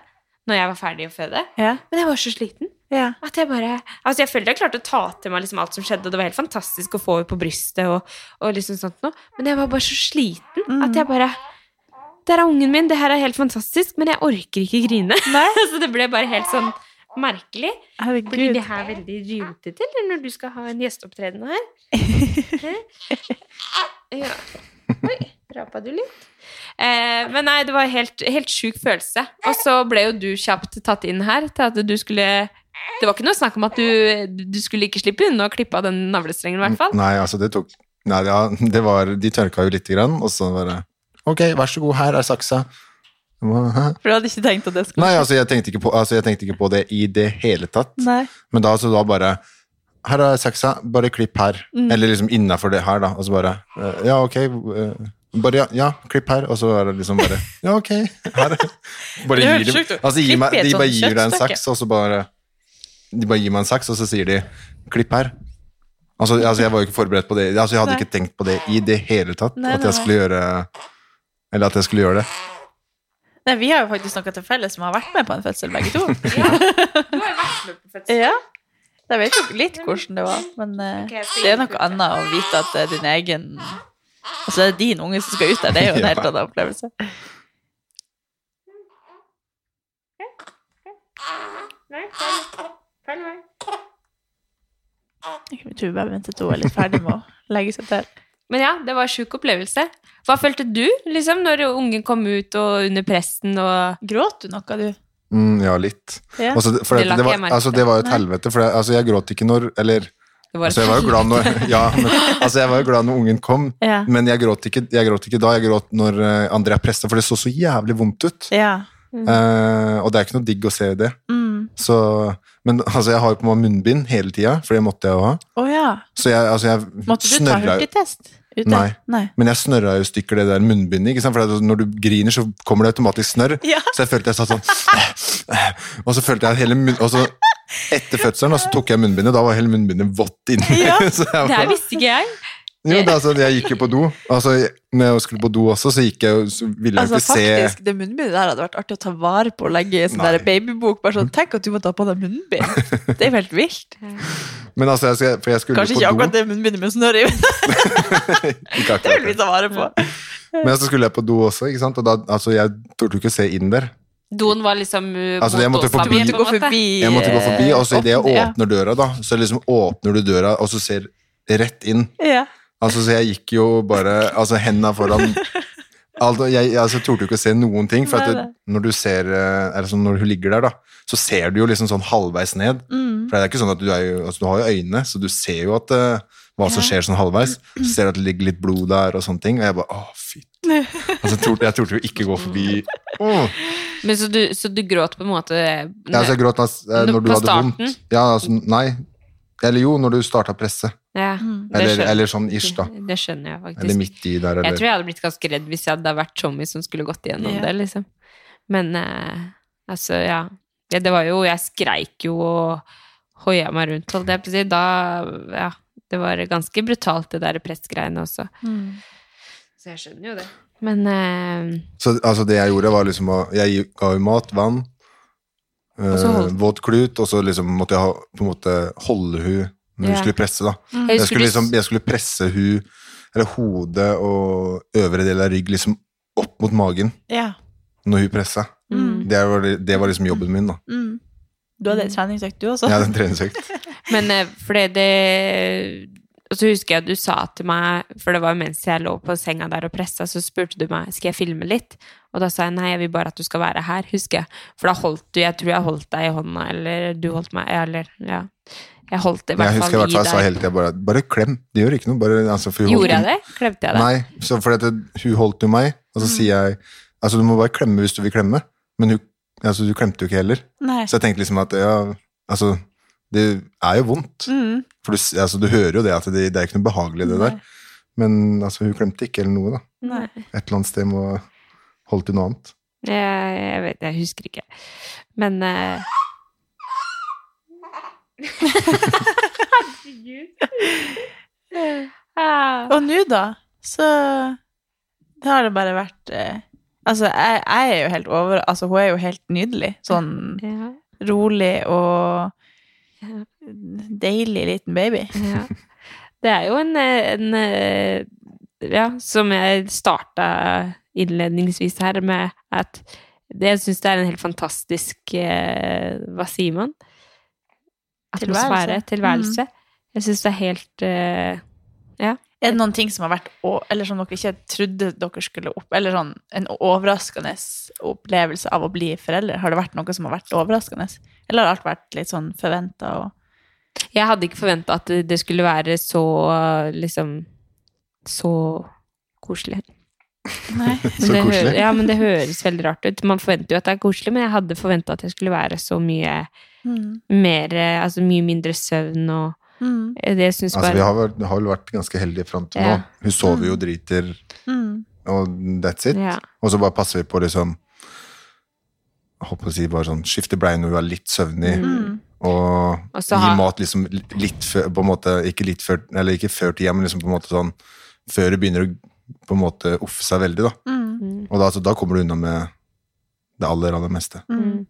når jeg var ferdig å føde. Ja. Men jeg var så sliten. Ja. At jeg bare Altså, jeg følte jeg klarte å ta til meg liksom alt som skjedde, og det var helt fantastisk å få henne på brystet og, og liksom sånt noe, men jeg var bare så sliten at jeg bare Der er ungen min, det her er helt fantastisk, men jeg orker ikke grine. [laughs] så det ble bare helt sånn merkelig. Blir Herregud. det her veldig rotete, til når du skal ha en gjesteopptreden her? [laughs] Ja. Oi, rapa du litt? Eh, men nei, det var helt, helt sjuk følelse. Og så ble jo du kjapt tatt inn her til at du skulle Det var ikke noe snakk om at du, du skulle ikke slippe unna å klippe av den navlestrengen, i hvert fall. Nei, altså, det tok Nei, ja, det var De tørka jo lite grann, og så bare Ok, vær så god, her er saksa. For du hadde ikke tenkt at det skulle Nei, altså jeg, på, altså, jeg tenkte ikke på det i det hele tatt. Nei. Men da så da bare Her er saksa, bare klipp her. Mm. Eller liksom innafor det her, da. Og så bare eh, Ja, ok. eh, bare ja, ja, klipp her. Og så er det liksom bare Ja, ok. Her. [laughs] Bare Det gir dem- altså, gi meg, de bare gir deg en saks, og så bare De bare gir meg en saks, og så sier de 'klipp her'. Altså, altså Jeg var jo ikke forberedt på det. Altså Jeg hadde Nei. ikke tenkt på det i det hele tatt. Nei, at jeg skulle gjøre Eller at jeg skulle gjøre det. Nei, vi har jo faktisk noe til felles som har vært med på en fødsel, begge to. [laughs] ja. du har vært med på fødsel. Ja. Jeg vet jo litt hvordan det var, men eh, Ok, jeg skal det er noe annet å vite at det er din egen Altså, det er din unge som skal ut der. Det er jo en helt annen opplevelse. Nei, følg meg. Jeg tror vi bare venter til hun er litt ferdig med å legge seg til. Men ja, det var en sjuk opplevelse. Hva følte du liksom, når ungen kom ut og under presten og Gråt du noe, du? Mm, ja, litt. Ja. Altså, det, for Det det, det, var, altså, det var jo et helvete, for altså, jeg gråt ikke når Eller altså, jeg var jo glad når [laughs] Ja, men, altså, jeg var jo glad når ungen kom, Ja. men jeg gråt, ikke, jeg gråt ikke da. Jeg gråt når eh, Andrea presta, for det så så jævlig vondt ut. Ja. Uh, og det er ikke noe digg å se det. Mm. Så, men altså, jeg har jo på meg munnbind hele tida, for det måtte jeg jo ha. Oh, ja. Så jeg, altså, jeg Måtte du ta hurtigtest? Ute? Nei. Nei. Men jeg snørra jo stykker det der munnbindet. For når du griner, så kommer det automatisk snørr. Ja. Så jeg følte jeg satt sånn Og så følte jeg hele munn... Og så etter fødselen og så tok jeg munnbindet, da var hele munnbindet vått inni. Ja. [laughs] Det her visste ikke jeg. Jo, da, altså, jeg gikk jo på do. Altså, når jeg skulle på do også, så gikk jeg jo Så ville jeg Altså ikke se faktisk, Det munnbindet der hadde vært artig å ta vare på og legge i en sånn der babybok. Bare sånn, Tenk at du må ta på deg munnbind! Det er jo helt vilt. Men altså, jeg, for jeg skulle Kanskje på ikke akkurat det munnbindet med snørr i, [laughs] det vil vi ta vare på. Men så skulle jeg på do også, ikke sant? og da, altså, jeg torde ikke ikke se inn der. Doen var liksom uh, Altså, jeg måtte forbi- måte. forbi Jeg måtte gå forbi, og så idet jeg åpner døra, da, så liksom åpner du døra, og så ser rett inn. Ja. Altså, så jeg gikk jo bare Altså, henda foran altså, Jeg altså, torde jo ikke å se noen ting, for at det, når du ser er det sånn, når hun ligger der, da, så ser du jo liksom sånn halvveis ned. Mm. For det er ikke sånn at du er jo Altså, du har jo øyne, så du ser jo at uh, hva som skjer sånn halvveis. Så ser du at det ligger litt blod der og sånne ting, og jeg bare åh, fy. [laughs] Altså, jeg torde, jeg torde jo ikke gå forbi oh. Men så du, så du gråt på en måte Ja, altså, jeg gråt altså, eh, når du på hadde starten? vondt. Ja, altså, nei. Eller jo, når du starta presse. Ja, det Eller, eller sånn ish, da. Det skjønner jeg faktisk. Eller midt i der, Jeg tror jeg hadde blitt ganske redd hvis jeg hadde vært Tommy som skulle gått igjennom Ja. det, liksom. Men eh, altså, ja. ja. Det var jo Jeg skreik jo og hoia meg rundt, holdt jeg på å si. Da Ja. Det var ganske brutalt, det der pressgreiene også. Mm. Så jeg skjønner jo det. Men eh, Så altså, det jeg gjorde, var liksom å Jeg ga jo mat, vann, holdt- våt klut, og så liksom måtte jeg ha, på en måte holde hun når hun skulle presse, da. Jeg Jeg skulle liksom Jeg skulle presse hun eller hodet og øvre del av rygg liksom opp mot magen yeah. når hun pressa. Mm. Det, var, det var liksom jobben min, da. Mm. Du hadde en treningsøkt, du også? Hadde en treningsøkt. [laughs] Men eh, fordi det Og så husker jeg at du sa til meg, for det var mens jeg lå på senga der og pressa, så spurte du meg skal jeg filme litt. Og da sa jeg nei, jeg vil bare at du skal være her, husker jeg. For da holdt du Jeg tror jeg holdt deg i hånda, eller du holdt meg Eller, ja. Jeg holdt det i Jeg hvert husker i fall hvert husker fall jeg sa hele tida bare Bare klem, det gjør ikke noe. Bare, altså, for hun Gjorde jeg det? Klemte jeg deg? Nei, så fordi at hun holdt jo meg, og så sier jeg Altså, du må bare klemme hvis du vil klemme, men hun, altså, du klemte jo ikke heller. Nei. Så jeg tenkte liksom at ja, altså Det er jo vondt. Mm. For du, altså, du hører jo det at det, det er ikke noe behagelig, det der. Men altså, hun klemte ikke eller noe, da. Nei. Et eller annet sted må holdt til noe annet. Jeg, jeg vet, jeg husker ikke. Men Ah. Og nå, da, så det har det bare vært eh, Altså, jeg, jeg er jo helt over Altså, hun er jo helt nydelig. Sånn ja, rolig og deilig liten baby. ja. Det er jo en, eh, en eh, Ja, som jeg starta innledningsvis her med at det, jeg syns det er en helt fantastisk eh, Hva sier man? Atmosfære. Tilværelse. Tilværelse. Jeg syns det er helt eh, Ja. Er det noen ting som har vært Eller som dere ikke trodde dere skulle opp Eller sånn en overraskende opplevelse av å bli foreldre? Har det vært noe som har vært overraskende? Eller har alt vært litt sånn forventa og Jeg hadde ikke forventa at det- det skulle være så liksom Så koselig. Nei. [laughs] Så koselig. Ja, men det høres veldig rart ut. Man forventer jo at det er koselig, men jeg hadde forventa at det skulle være så mye mm. mer eh, Altså mye mindre søvn og Mm. Det syns Altså, bare vi har, vel- har vel vært ganske heldige fram til Ja. nå. Hun sover jo, driter, Mm. og that's it. Ja. Og så bare passer vi på liksom jeg håper å si bare sånn Skifte bleie når hun er litt søvnig, Mm. og, Og så gi mat liksom litt før På en måte, ikke litt før Eller ikke før tida, men liksom på en måte sånn Før det begynner å på en måte offe seg veldig, da. Mm. Og da, altså, da kommer du unna med det aller, aller meste. Mm.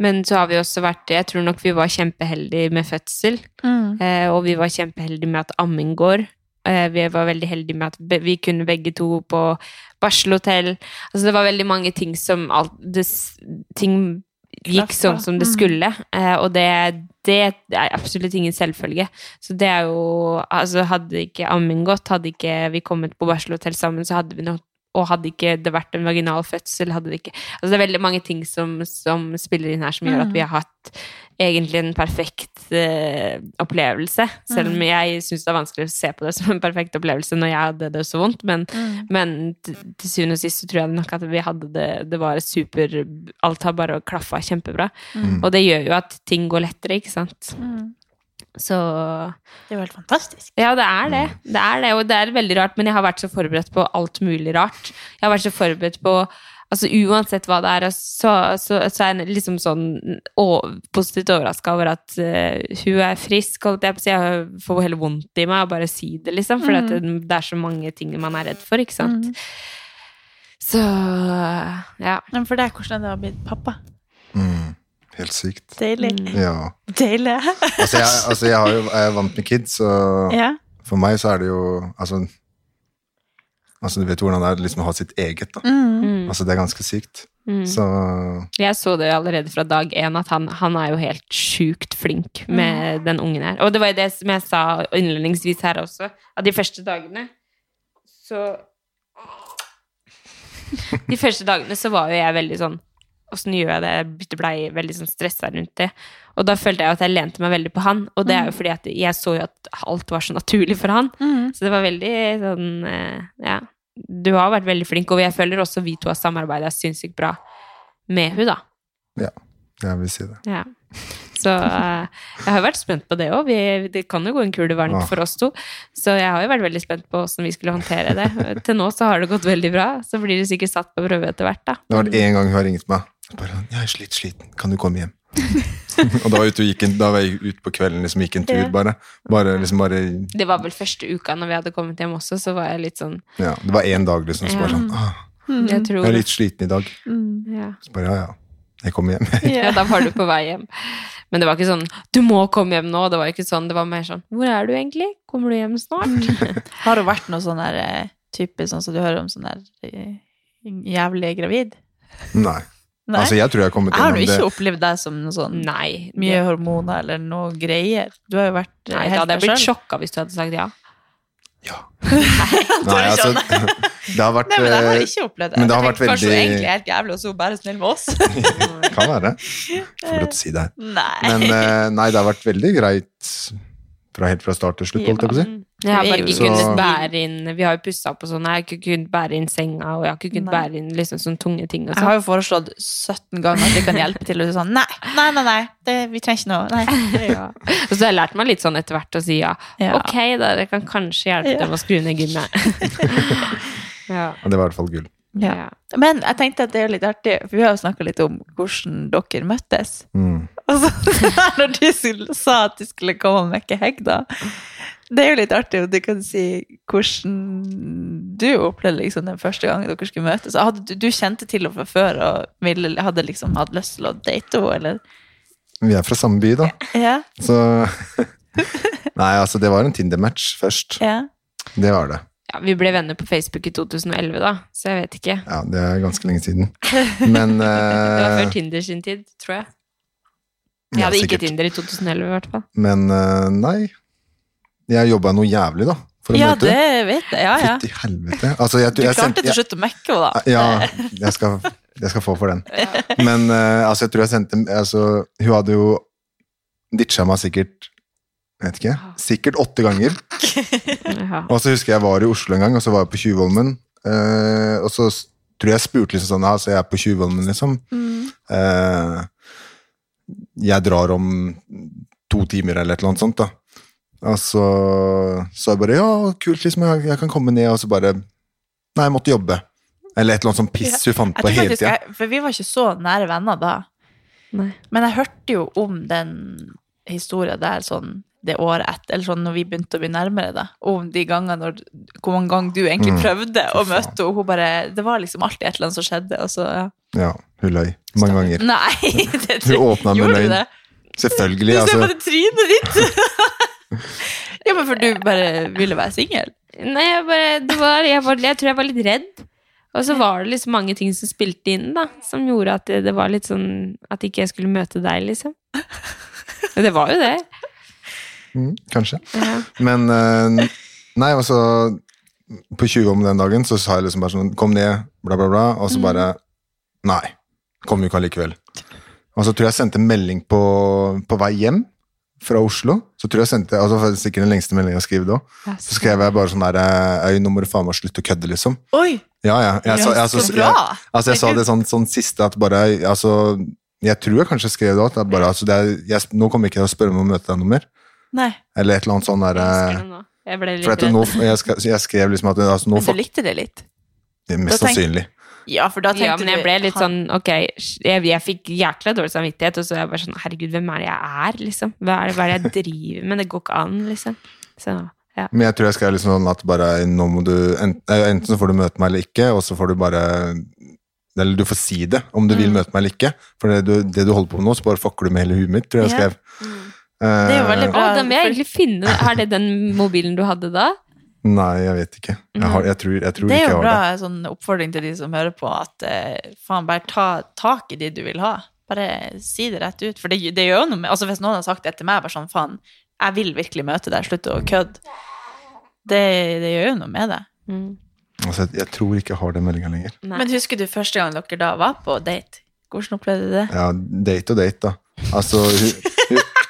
Men så har vi også vært Jeg tror nok vi var kjempeheldige med fødsel. Mm. Eh, og vi var kjempeheldige med at amming går. Eh, vi var veldig heldige med at vi kunne begge to på barselhotell. Altså det var veldig mange ting som alt, det, Ting gikk sånn som det Mm. skulle. Eh, og det, det er absolutt ingen selvfølge. Så det er jo Altså hadde ikke ammen gått, hadde ikke vi kommet på barselhotell sammen, så hadde vi nok og hadde ikke det vært en vaginal fødsel, hadde det ikke Altså det er veldig mange ting som, som spiller inn her, som gjør at vi har hatt egentlig en perfekt eh, opplevelse. Selv om jeg syns det er vanskelig å se på det som en perfekt opplevelse når jeg hadde det så vondt. Men, men til, syvende og sist så tror jeg nok at vi hadde det Det var super Alt har bare klaffa kjempebra. Og det gjør jo at ting går lettere, ikke sant. Mm. Så Det er jo helt fantastisk. ja, det er det. Det er det, og det er veldig rart, men jeg har vært så forberedt på alt mulig rart. Jeg har vært så forberedt på Altså Uansett hva det er, så, så, så er jeg liksom sånn og, positivt overraska over at uh, hun er frisk. Holdt jeg på å si. Jeg får heller vondt i meg av bare å si det, liksom. For det, det er så mange ting man er redd for, ikke sant. Så ja. Men for deg, hvordan er det å bli pappa? Mm. Helt sykt. Deilig. Ja. Deilig. Altså, jeg, altså, jeg, har jo, jeg er vant med kids, og Ja. for meg så er det jo Altså, altså du vet hvordan det er liksom å ha sitt eget, da. Mm. Altså, det er ganske sykt. Så Jeg så det allerede fra dag én, at han, han er jo helt sjukt flink med den ungen her. Og det var jo det som jeg sa innledningsvis her også, at de første dagene så [laughs] De første dagene så var jo jeg veldig sånn åssen gjør jeg det? Jeg blei veldig sånn stressa rundt det. Og da følte jeg at jeg lente meg veldig på han, og det er jo fordi at jeg så jo at alt var så naturlig for han. Så det var veldig sånn eh, Ja. Du har vært veldig flink, og jeg føler også vi to har samarbeida sinnssykt bra med hun da. Ja, jeg vil si det. Ja. Så eh, jeg har vært spent på det òg. Det kan jo gå en kule varmt ah. for oss to. Så jeg har jo vært veldig spent på åssen vi skulle håndtere det. Til nå så har det gått veldig bra. Så blir det sikkert satt på prøve etter hvert, da. Det har vært én gang hun har ringt meg. Bare, 'Jeg er slitt sliten, kan du komme hjem?' [laughs] og da var, jeg ute og da var jeg ute på kvelden liksom gikk en tur, bare. Bare, liksom, bare Det var vel første uka når vi hadde kommet hjem også, så var jeg litt sånn ja, Det var én dag, liksom. Så bare sånn ah, Jeg tror Jeg er litt sliten i dag. ja. Så bare ja, ja. Jeg kommer hjem. [laughs] ja, da var du på vei hjem. Men det var ikke sånn 'du må komme hjem nå'. Det var ikke sånn, det var mer sånn 'hvor er du egentlig? Kommer du hjem snart?' [laughs] Har det vært noe sånn der eh, typisk sånn som du hører om sånn der eh, jævlig gravid? Nei. Nei. Altså, jeg tror jeg har kommet Har du ikke opplevd deg som noe sånn Nei. mye hormoner eller noe greier? Du har jo vært eh, Nei, da hadde jeg blitt sjokka hvis du hadde sagt ja. Ja. [laughs] Nei, altså, [laughs] det har vært Nei, men jeg har eh, ikke opplevd det. Men det har Jeg vært tenkte Kanskje hun veldig egentlig er helt jævlig, og så er hun bare snill med oss. [laughs] Kan være. Får lov til å si det. Nei. Men eh, nei, det har vært veldig greit fra helt fra start til slutt, holdt jeg på å si. Jeg har bare ikke kunnet bære inn Vi har jo pussa opp og sånn, jeg har ikke kunnet bære inn senga, og jeg har ikke kunnet Nei. bære inn liksom sånne tunge ting og Jeg har sånn. jo foreslått 17 ganger at vi kan hjelpe til, og du sånn nei, nei, nei, nei det, vi trenger ikke noe. Nei. [laughs] Ja. Og så har jeg lært meg litt sånn etter hvert å si ja. Ja. Ok, da, det kan kanskje hjelpe Ja. dem å skru ned gymmet. [laughs] ja. Det var i hvert fall gull. Ja. Men jeg tenkte at det er litt artig, for vi har jo snakka litt om hvordan dere møttes. Mm. [laughs] Og så når du skulle, sa at du skulle komme og mekke hegg, da Det er jo litt artig om du kan si hvordan du opplevde liksom den første gangen dere skulle møtes. Hadde, du, du kjente til henne fra før og ville, hadde liksom hatt lyst til å date henne, eller? Vi er fra samme by, da. Ja. Så [laughs] Nei, altså, det var en Tinder-match først. ja. Det var det. ja, Vi ble venner på Facebook i 2011, da, så jeg vet ikke. Ja, det er ganske lenge siden. Men [laughs] Det var eh, før Tinder sin tid, tror jeg. Jeg Ja, hadde ikke sikkert. Tinder i 2011, i hvert fall. Men eh, nei. Jeg jobba noe jævlig, da, for å ja, møte det vet jeg. Ja, ja. Fytti helvete. Altså, jeg, Du jeg, klarte til slutt å mekke henne, da. Ja, jeg skal, jeg skal få for den. Men uh, altså, jeg tror jeg sendte altså, Hun hadde jo ditcha meg sikkert vet ikke, sikkert åtte ganger. Ja. Og så husker jeg var i Oslo en gang, og så var jeg på Tjuvholmen. Uh, og så tror jeg jeg spurte liksom sånn, ja, så jeg er på Tjuvholmen, liksom. Eh, jeg drar om to timer eller et eller annet sånt, da. Og så sa jeg bare ja, kult, liksom, jeg, jeg kan komme ned, og så bare Nei, jeg måtte jobbe. Eller et eller annet sånn piss hun fant på hele tida. for vi var ikke så nære venner da. Nei. Men jeg hørte jo om den historien der sånn det året etter, eller sånn når vi begynte å bli nærmere, da. Om de gangene når Hvor mange ganger du egentlig Mm. prøvde å Fy møte henne. Hun bare Det var liksom alltid et eller annet som skjedde, og så ja. Ja, hun løy. Mange ganger. Nei! [laughs] Det, [laughs] Hun åpna med løgn. Selvfølgelig. Du ser på Altså, det trynet ditt! [laughs] ja, men for du bare ville være singel? Nei, jeg bare det var, jeg, var, jeg tror jeg var litt redd. Og så var det liksom mange ting som spilte inn, da, som gjorde at det, det var litt sånn At ikke jeg skulle møte deg, liksom. Men det var jo det. Mm, kanskje. Ja. Men eh, Nei, og så På 20 om den dagen så sa jeg liksom bare sånn Kom ned, bla, bla, bla. Og så bare Nei. Kom jo ikke allikevel. Og så tror jeg jeg sendte melding på, på vei hjem fra Oslo. Så tror jeg sendte, altså det var Sikkert den lengste meldinga jeg skrevet òg. Så skrev jeg bare sånn der Øy, nå må du faen meg slutte å kødde, liksom. Oi! Ja, ja. Jeg, så, altså, så jeg, bra. altså, jeg sa det sånn, sånn siste at bare altså, Jeg tror jeg kanskje skrev det òg. Altså, det er- jeg- nå kommer jeg ikke til å spørre om å møte deg noe mer. Nei. Eller et eller annet sånn der Jeg eh, det. Jeg ble litt redd. nå, jeg, skrev, jeg skrev liksom at altså, nå Men du likte det litt? Mest Da tenk- sannsynlig. Ja, for da tenkte Ja, men jeg ble litt han- sånn Ok, jeg, jeg fikk jækla dårlig samvittighet, og så er jeg bare sånn Herregud, hvem er det jeg er, liksom? Hva er det, hva er det jeg driver med? Det går ikke an, liksom. Så, ja. Men jeg tror jeg skrev liksom sånn at bare nå må du enten, enten så får du møte meg eller ikke, og så får du bare Eller du får si det om du vil Mm. møte meg eller ikke. For det du, det du holder på med nå, så bare fucker du med hele huet mitt, tror jeg jeg skrev. Det er jo veldig Eh, bra. Oh, den vil jeg egentlig finne. Er det den mobilen du hadde da? Nei, jeg vet ikke. Jeg, har, jeg tror, jeg tror Det er ikke jo bra det. sånn oppfordring til de som hører på, at eh, faen, bare ta tak i de du vil ha. Bare si det rett ut. For det, det gjør jo noe med Altså Hvis noen har sagt det til meg, bare sånn faen, jeg vil virkelig møte deg, slutt å kødde. Det, det gjør jo noe med det. Altså, jeg, jeg tror ikke jeg har den meldinga lenger. Nei. Men husker du første gang dere da var på date? Hvordan opplevde du det? Ja, date og date, da. Altså, hun,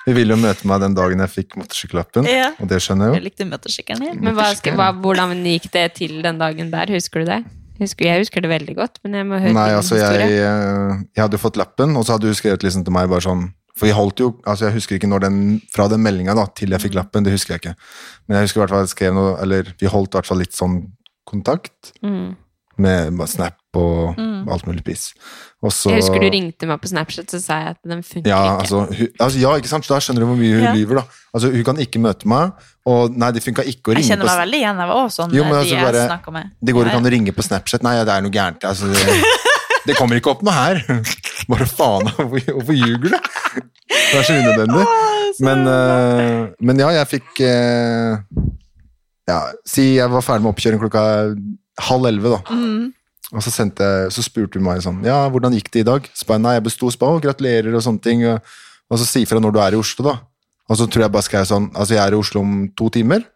hun, hun ville jo møte meg den dagen jeg fikk motorsykkellappen, Ja. og det skjønner jeg jo. Jeg likte motorsykkelen din. Men hva, hva, hvordan gikk det til den dagen der? Husker du det? Husker, jeg husker det veldig godt, men jeg må høre Nei, din altså, jeg, historie. eh, jeg hadde jo fått lappen, og så hadde hun skrevet liksom til meg bare sånn For jeg holdt jo Altså, jeg husker ikke når den Fra den meldinga da, til jeg fikk lappen, det husker jeg ikke. Men jeg husker i hvert fall jeg skrev noe Eller vi holdt i hvert fall litt sånn kontakt. Mm. Med Snap og Mm. alt mulig piss. Jeg husker du ringte meg på Snapchat, så sa jeg at den funker Ja, ikke. altså, hun, altså, ja, ikke sant? Så Da skjønner du hvor mye hun Ja. lyver, da. Altså, hun kan ikke møte meg, og nei, det funka ikke å ringe Jeg kjenner kjenner på meg veldig igjen. Jeg var også sånn Jo, men eh, altså, de jeg bare- snakker med. Det går ikke an å ringe på Snapchat. Nei, det er noe gærent. Altså, det, det kommer ikke opp noe her. [laughs] Bare faen, [laughs] hvorfor, ljuger du? Det er så unødvendig. Men, eh, men ja, jeg fikk eh, Ja, si jeg var ferdig med oppkjøring klokka halv elleve, da. Mm. Og så, sendte jeg, så spurte hun meg sånn Ja, hvordan gikk det i dag? Så ba jeg, nei, jeg besto spa, og gratulerer og sånne ting. Og, og så si fra når du er i Oslo, da. Og så tror jeg bare skrev sånn Altså, jeg er i Oslo om to timer,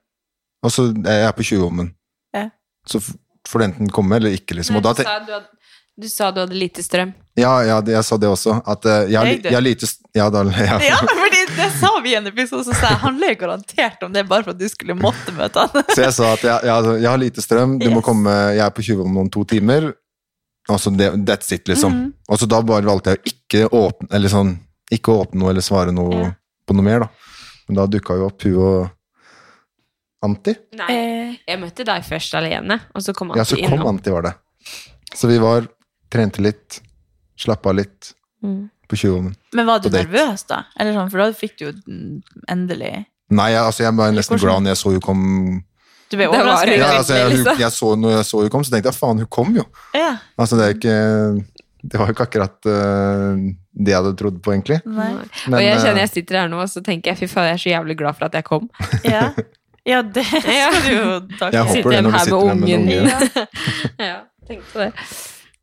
og så er jeg på 20-ommen. Ja. Så får du enten komme eller ikke, liksom. Da du, tenk, sa du, hadde, du sa du hadde lite strøm. Ja, ja, det, jeg sa det også. At eh, jeg, har Jeg jeg lite Ja, da [laughs] ja. Ja, fordi det sa vi i en episode, så sa jeg han løy garantert om det bare for at du skulle måtte møte han. Så jeg sa at jeg, jeg, jeg har lite strøm, du må komme Jeg er på 20 om noen to timer. Og så det, that's it, liksom. Mhm. Og så da bare valgte jeg å ikke åpne Eller sånn Ikke åpne noe eller svare noe yeah. på noe mer, da. Men da dukka jo opp hun og Anti. Nei, jeg møtte deg først alene, og så kom anti. Ja, så kom innom. Anti, var det. Så vi var Trente litt, slappa av litt Mm. på 20-ommen. Men var du nervøs, da? Eller sånn, for da fikk du jo endelig Nei, jeg, altså, jeg var nesten Hvordan? glad når jeg så hun kom. Du ble overrasket? Ja, altså, jeg, hun, jeg så, når jeg så hun kom, så tenkte jeg faen, hun kom jo. Ja. Altså, det er ikke Det var jo ikke akkurat uh, det jeg hadde trodd på, egentlig. Men, og jeg eh, kjenner jeg sitter her nå og så tenker jeg fy faen, jeg er så jævlig glad for at jeg kom. [laughs] Ja. ja, det skal du jo takke Jeg håper det når du her med med ungen. med ungen. unge. ja, tenk på det.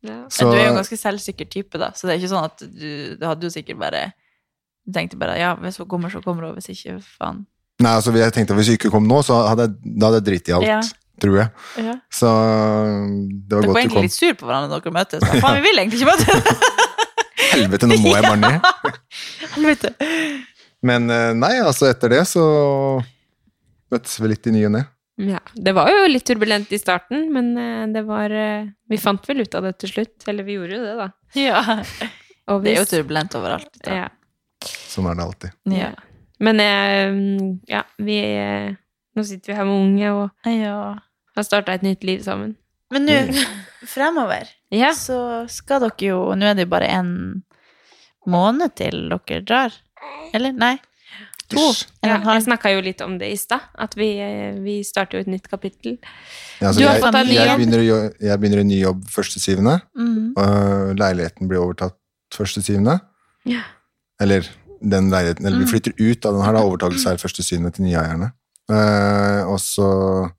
Ja. Så, du er jo en ganske selvsikker type, da, så det er ikke sånn at du, du hadde jo sikkert bare Du tenkte bare ja, hvis hun kommer, så kommer hun, hvis ikke, faen. nei, altså, jeg tenkte Hvis hun ikke kom nå, så hadde jeg, da hadde jeg dritt i alt, Ja. tror jeg. Ja. Så det var Dere var godt du egentlig litt sur på hverandre når dere møtes. da. Faen, vi vil egentlig ikke møtes! [laughs] Helvete, nå må jeg bare ned. [laughs] Helvete. Men eh, nei, altså, etter det så møttes vi litt i ny og ne. Ja, det var jo litt turbulent i starten, men eh, det var eh, Vi fant vel ut av det til slutt. Eller vi gjorde jo det, da. Ja. [laughs] Og Det er jo turbulent overalt. Da. Ja. Sånn er det alltid. Ja. Men eh, ja, vi Nå sitter vi her med unge og ja. har starta et nytt liv sammen. Men nå, [laughs] fremover, Ja. så skal dere jo Nå er det jo bare en måned til dere drar. Eller? Nei. To. Ja, jeg snakka jo litt om det i stad, at vi, eh, vi starter jo et nytt kapittel. Ja, altså, Du har jeg, fått deg ny jobb. begynner, jeg begynner en ny jobb første syvende. Mhm. og leiligheten blir overtatt første syvende. Ja. Eller den leiligheten, eller vi Mm. flytter ut av den her, da, overtakelse er første syvende til nye eierne. Eh, og så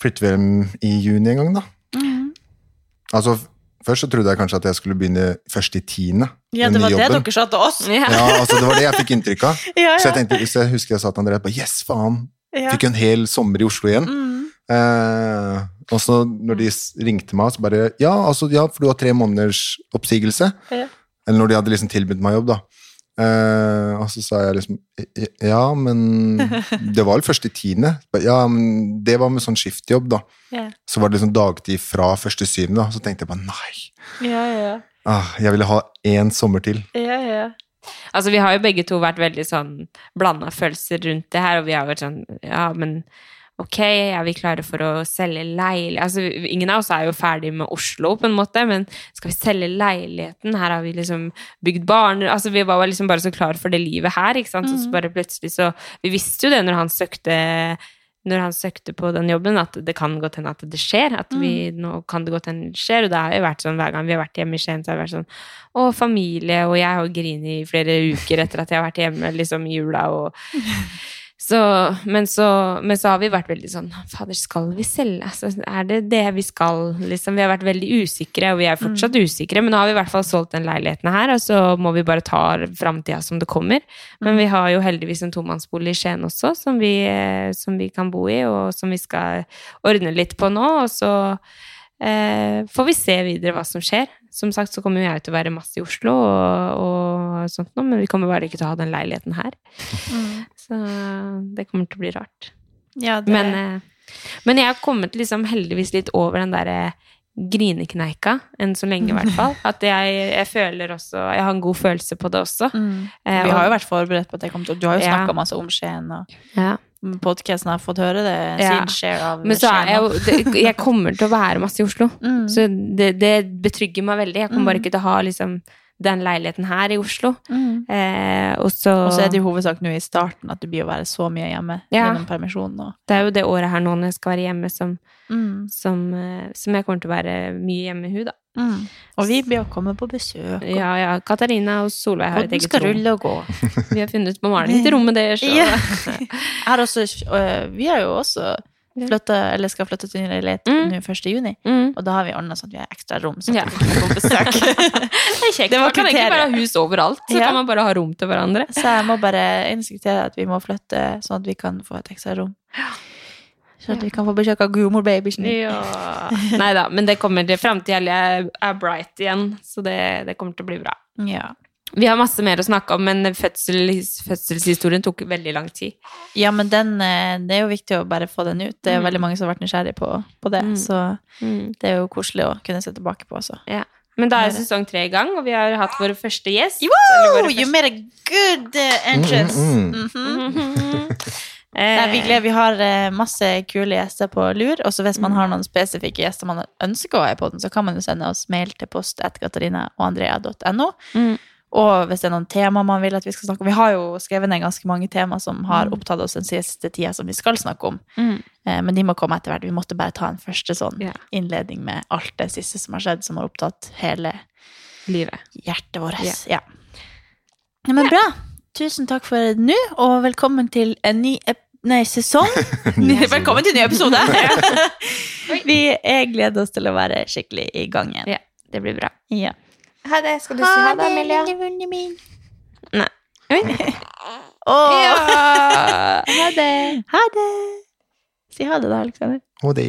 flytter vi dem i juni en gang, da. Mm. Altså, først så trodde jeg kanskje at jeg skulle begynne først i tiende. Ja, det var det jobben. dere sa til oss. Ja. Ja, altså det var det jeg fikk inntrykk av. [laughs] Ja, Så jeg tenkte, hvis jeg husker jeg sa til André, bare yes, faen, ja. fikk jo en hel sommer i Oslo igjen. Mm. Eh, og så når de ringte meg, så bare Ja, altså, ja, for du har tre måneders oppsigelse. Ja. Eller når de hadde liksom tilbudt meg jobb, da. Eh, og så sa jeg liksom Ja, men [laughs] Det var vel først i tiende. Ja, men det var med sånn skiftjobb, da. Yeah. Så var det liksom dagtid fra første syvende, da. Så tenkte jeg bare nei. Ja, ja. Ah, jeg ville ha én sommer til. Ja, ja. Altså, vi har jo begge to vært veldig sånn blanda følelser rundt det her, og vi har vært sånn Ja, men ok, er vi klare for å selge leilighet Altså, ingen av oss er jo ferdig med Oslo, på en måte, men skal vi selge leiligheten? Her har vi liksom bygd barn Altså, vi var liksom bare så klar for det livet her, ikke sant, Mm. så bare plutselig så Vi visste jo det når han søkte når han søkte på den jobben, at det kan godt hende at det skjer. At vi, nå kan det godt hende det skjer. Og det har jo vært sånn hver gang vi har vært hjemme i Skien, så har det vært sånn Å, familie, og jeg har grinet i flere uker etter at jeg har vært hjemme liksom i jula, og [laughs] så, men, så, men så har vi vært veldig sånn Fader, skal vi selge? Altså, er det det vi skal? Liksom, vi har vært veldig usikre, og vi er fortsatt usikre, men nå har vi i hvert fall solgt den leiligheten her, og så må vi bare ta framtida som det kommer. Men vi har jo heldigvis en tomannsbolig i Skien også, som vi, eh, som vi kan bo i, og som vi skal ordne litt på nå, og så eh, får vi se videre hva som skjer. Som sagt så kommer jeg til å være masse i Oslo og, og sånt noe, men vi kommer bare ikke til å ha den leiligheten her. Mm. Så det kommer til å bli rart. Ja, det, Men, eh, men jeg har kommet liksom heldigvis litt over den derre grinekneika, enn så lenge i hvert fall. [laughs] At jeg, jeg føler også Jeg har en god følelse på det også. mm. Eh, Vi har jo vært forberedt på at det kommer til å Du har jo Ja. masse om Skien, og ja. Podkasten har fått høre det, Ja. sin share av Men så er jeg jo det, Jeg kommer til å være masse i Oslo. [laughs] Mm. Så det, det betrygger meg veldig. Jeg kommer bare Mm. ikke til å ha liksom den leiligheten her i Oslo. Mm. Eh, og så Og så er det i hovedsak nå i starten at du blir å være så mye hjemme Ja. gjennom permisjonen. Og, Det er jo det året her nå når jeg skal være hjemme, som, mm. som, eh, som jeg kommer til å være mye hjemme med henne, da. Mm. og vi blir å komme på besøk. Og, Ja, ja. Katarina og Solveig har et eget skal rulle og gå. Vi har funnet på maling til rommet deres. og- Ja. Også, øh, vi har jo også flytta, eller skal flytte til ny leilighet Mm. 1. juni. Mm. Og da har vi ordna sånn at vi har ekstra rom. Så Ja. vi kan besøk. [laughs] Det er kjekt. Det man kan egentlig kriteriet. bare ha hus overalt. Så Ja. kan man bare ha rom til hverandre. Så jeg må bare instruere at vi må flytte, sånn at vi kan få et ekstra rom. Så at vi kan få besøk av gudmor babysen. Ja. Nei da, men det kommer til framtida er, er bright igjen, så det, det kommer til å bli bra. Ja. Vi har masse mer å snakke om, men fødsels, fødselshistorien tok veldig lang tid. ja, men den, eh, det er jo viktig å bare få den ut. Det er Mm. veldig mange som har vært nysgjerrige på, på det. Mm. Så Mm. det er jo koselig å kunne se tilbake på også. Ja. Men da er sesong tre i gang, og vi har hatt vår første gjest. eller Woo! første... You made a good uh, entrance. Mm, mm, Mhm. Eh, Nei, vi, gleder, vi har eh, masse kule gjester på lur. Og hvis Mm. man har noen spesifikke gjester man ønsker å ha i podden, så kan man jo sende oss mail til post at Mm. Og hvis det er noen tema man vil at vi skal snakke om Vi har jo skrevet ned ganske mange tema som har Mm. opptatt oss den siste tida som vi skal snakke om. Mm. Eh, men de må komme etter hvert. Vi måtte bare ta en første sånn innledning med alt det siste som har skjedd, som har opptatt hele Livet. hjertet vårt. Yeah. Ja, men bra. Tusen takk for nå, og velkommen til en ny ep nei, sesong. [laughs] velkommen til en ny episode! [laughs] [laughs] Vi er gleder oss til å være skikkelig i gang igjen. Ja, det blir bra. Ja. Ha det. Skal du si ha det, Emilia? lille min. Nei. oh. Ja. Ha det. Ha det! Si ha det, da, Aleksander. Ha det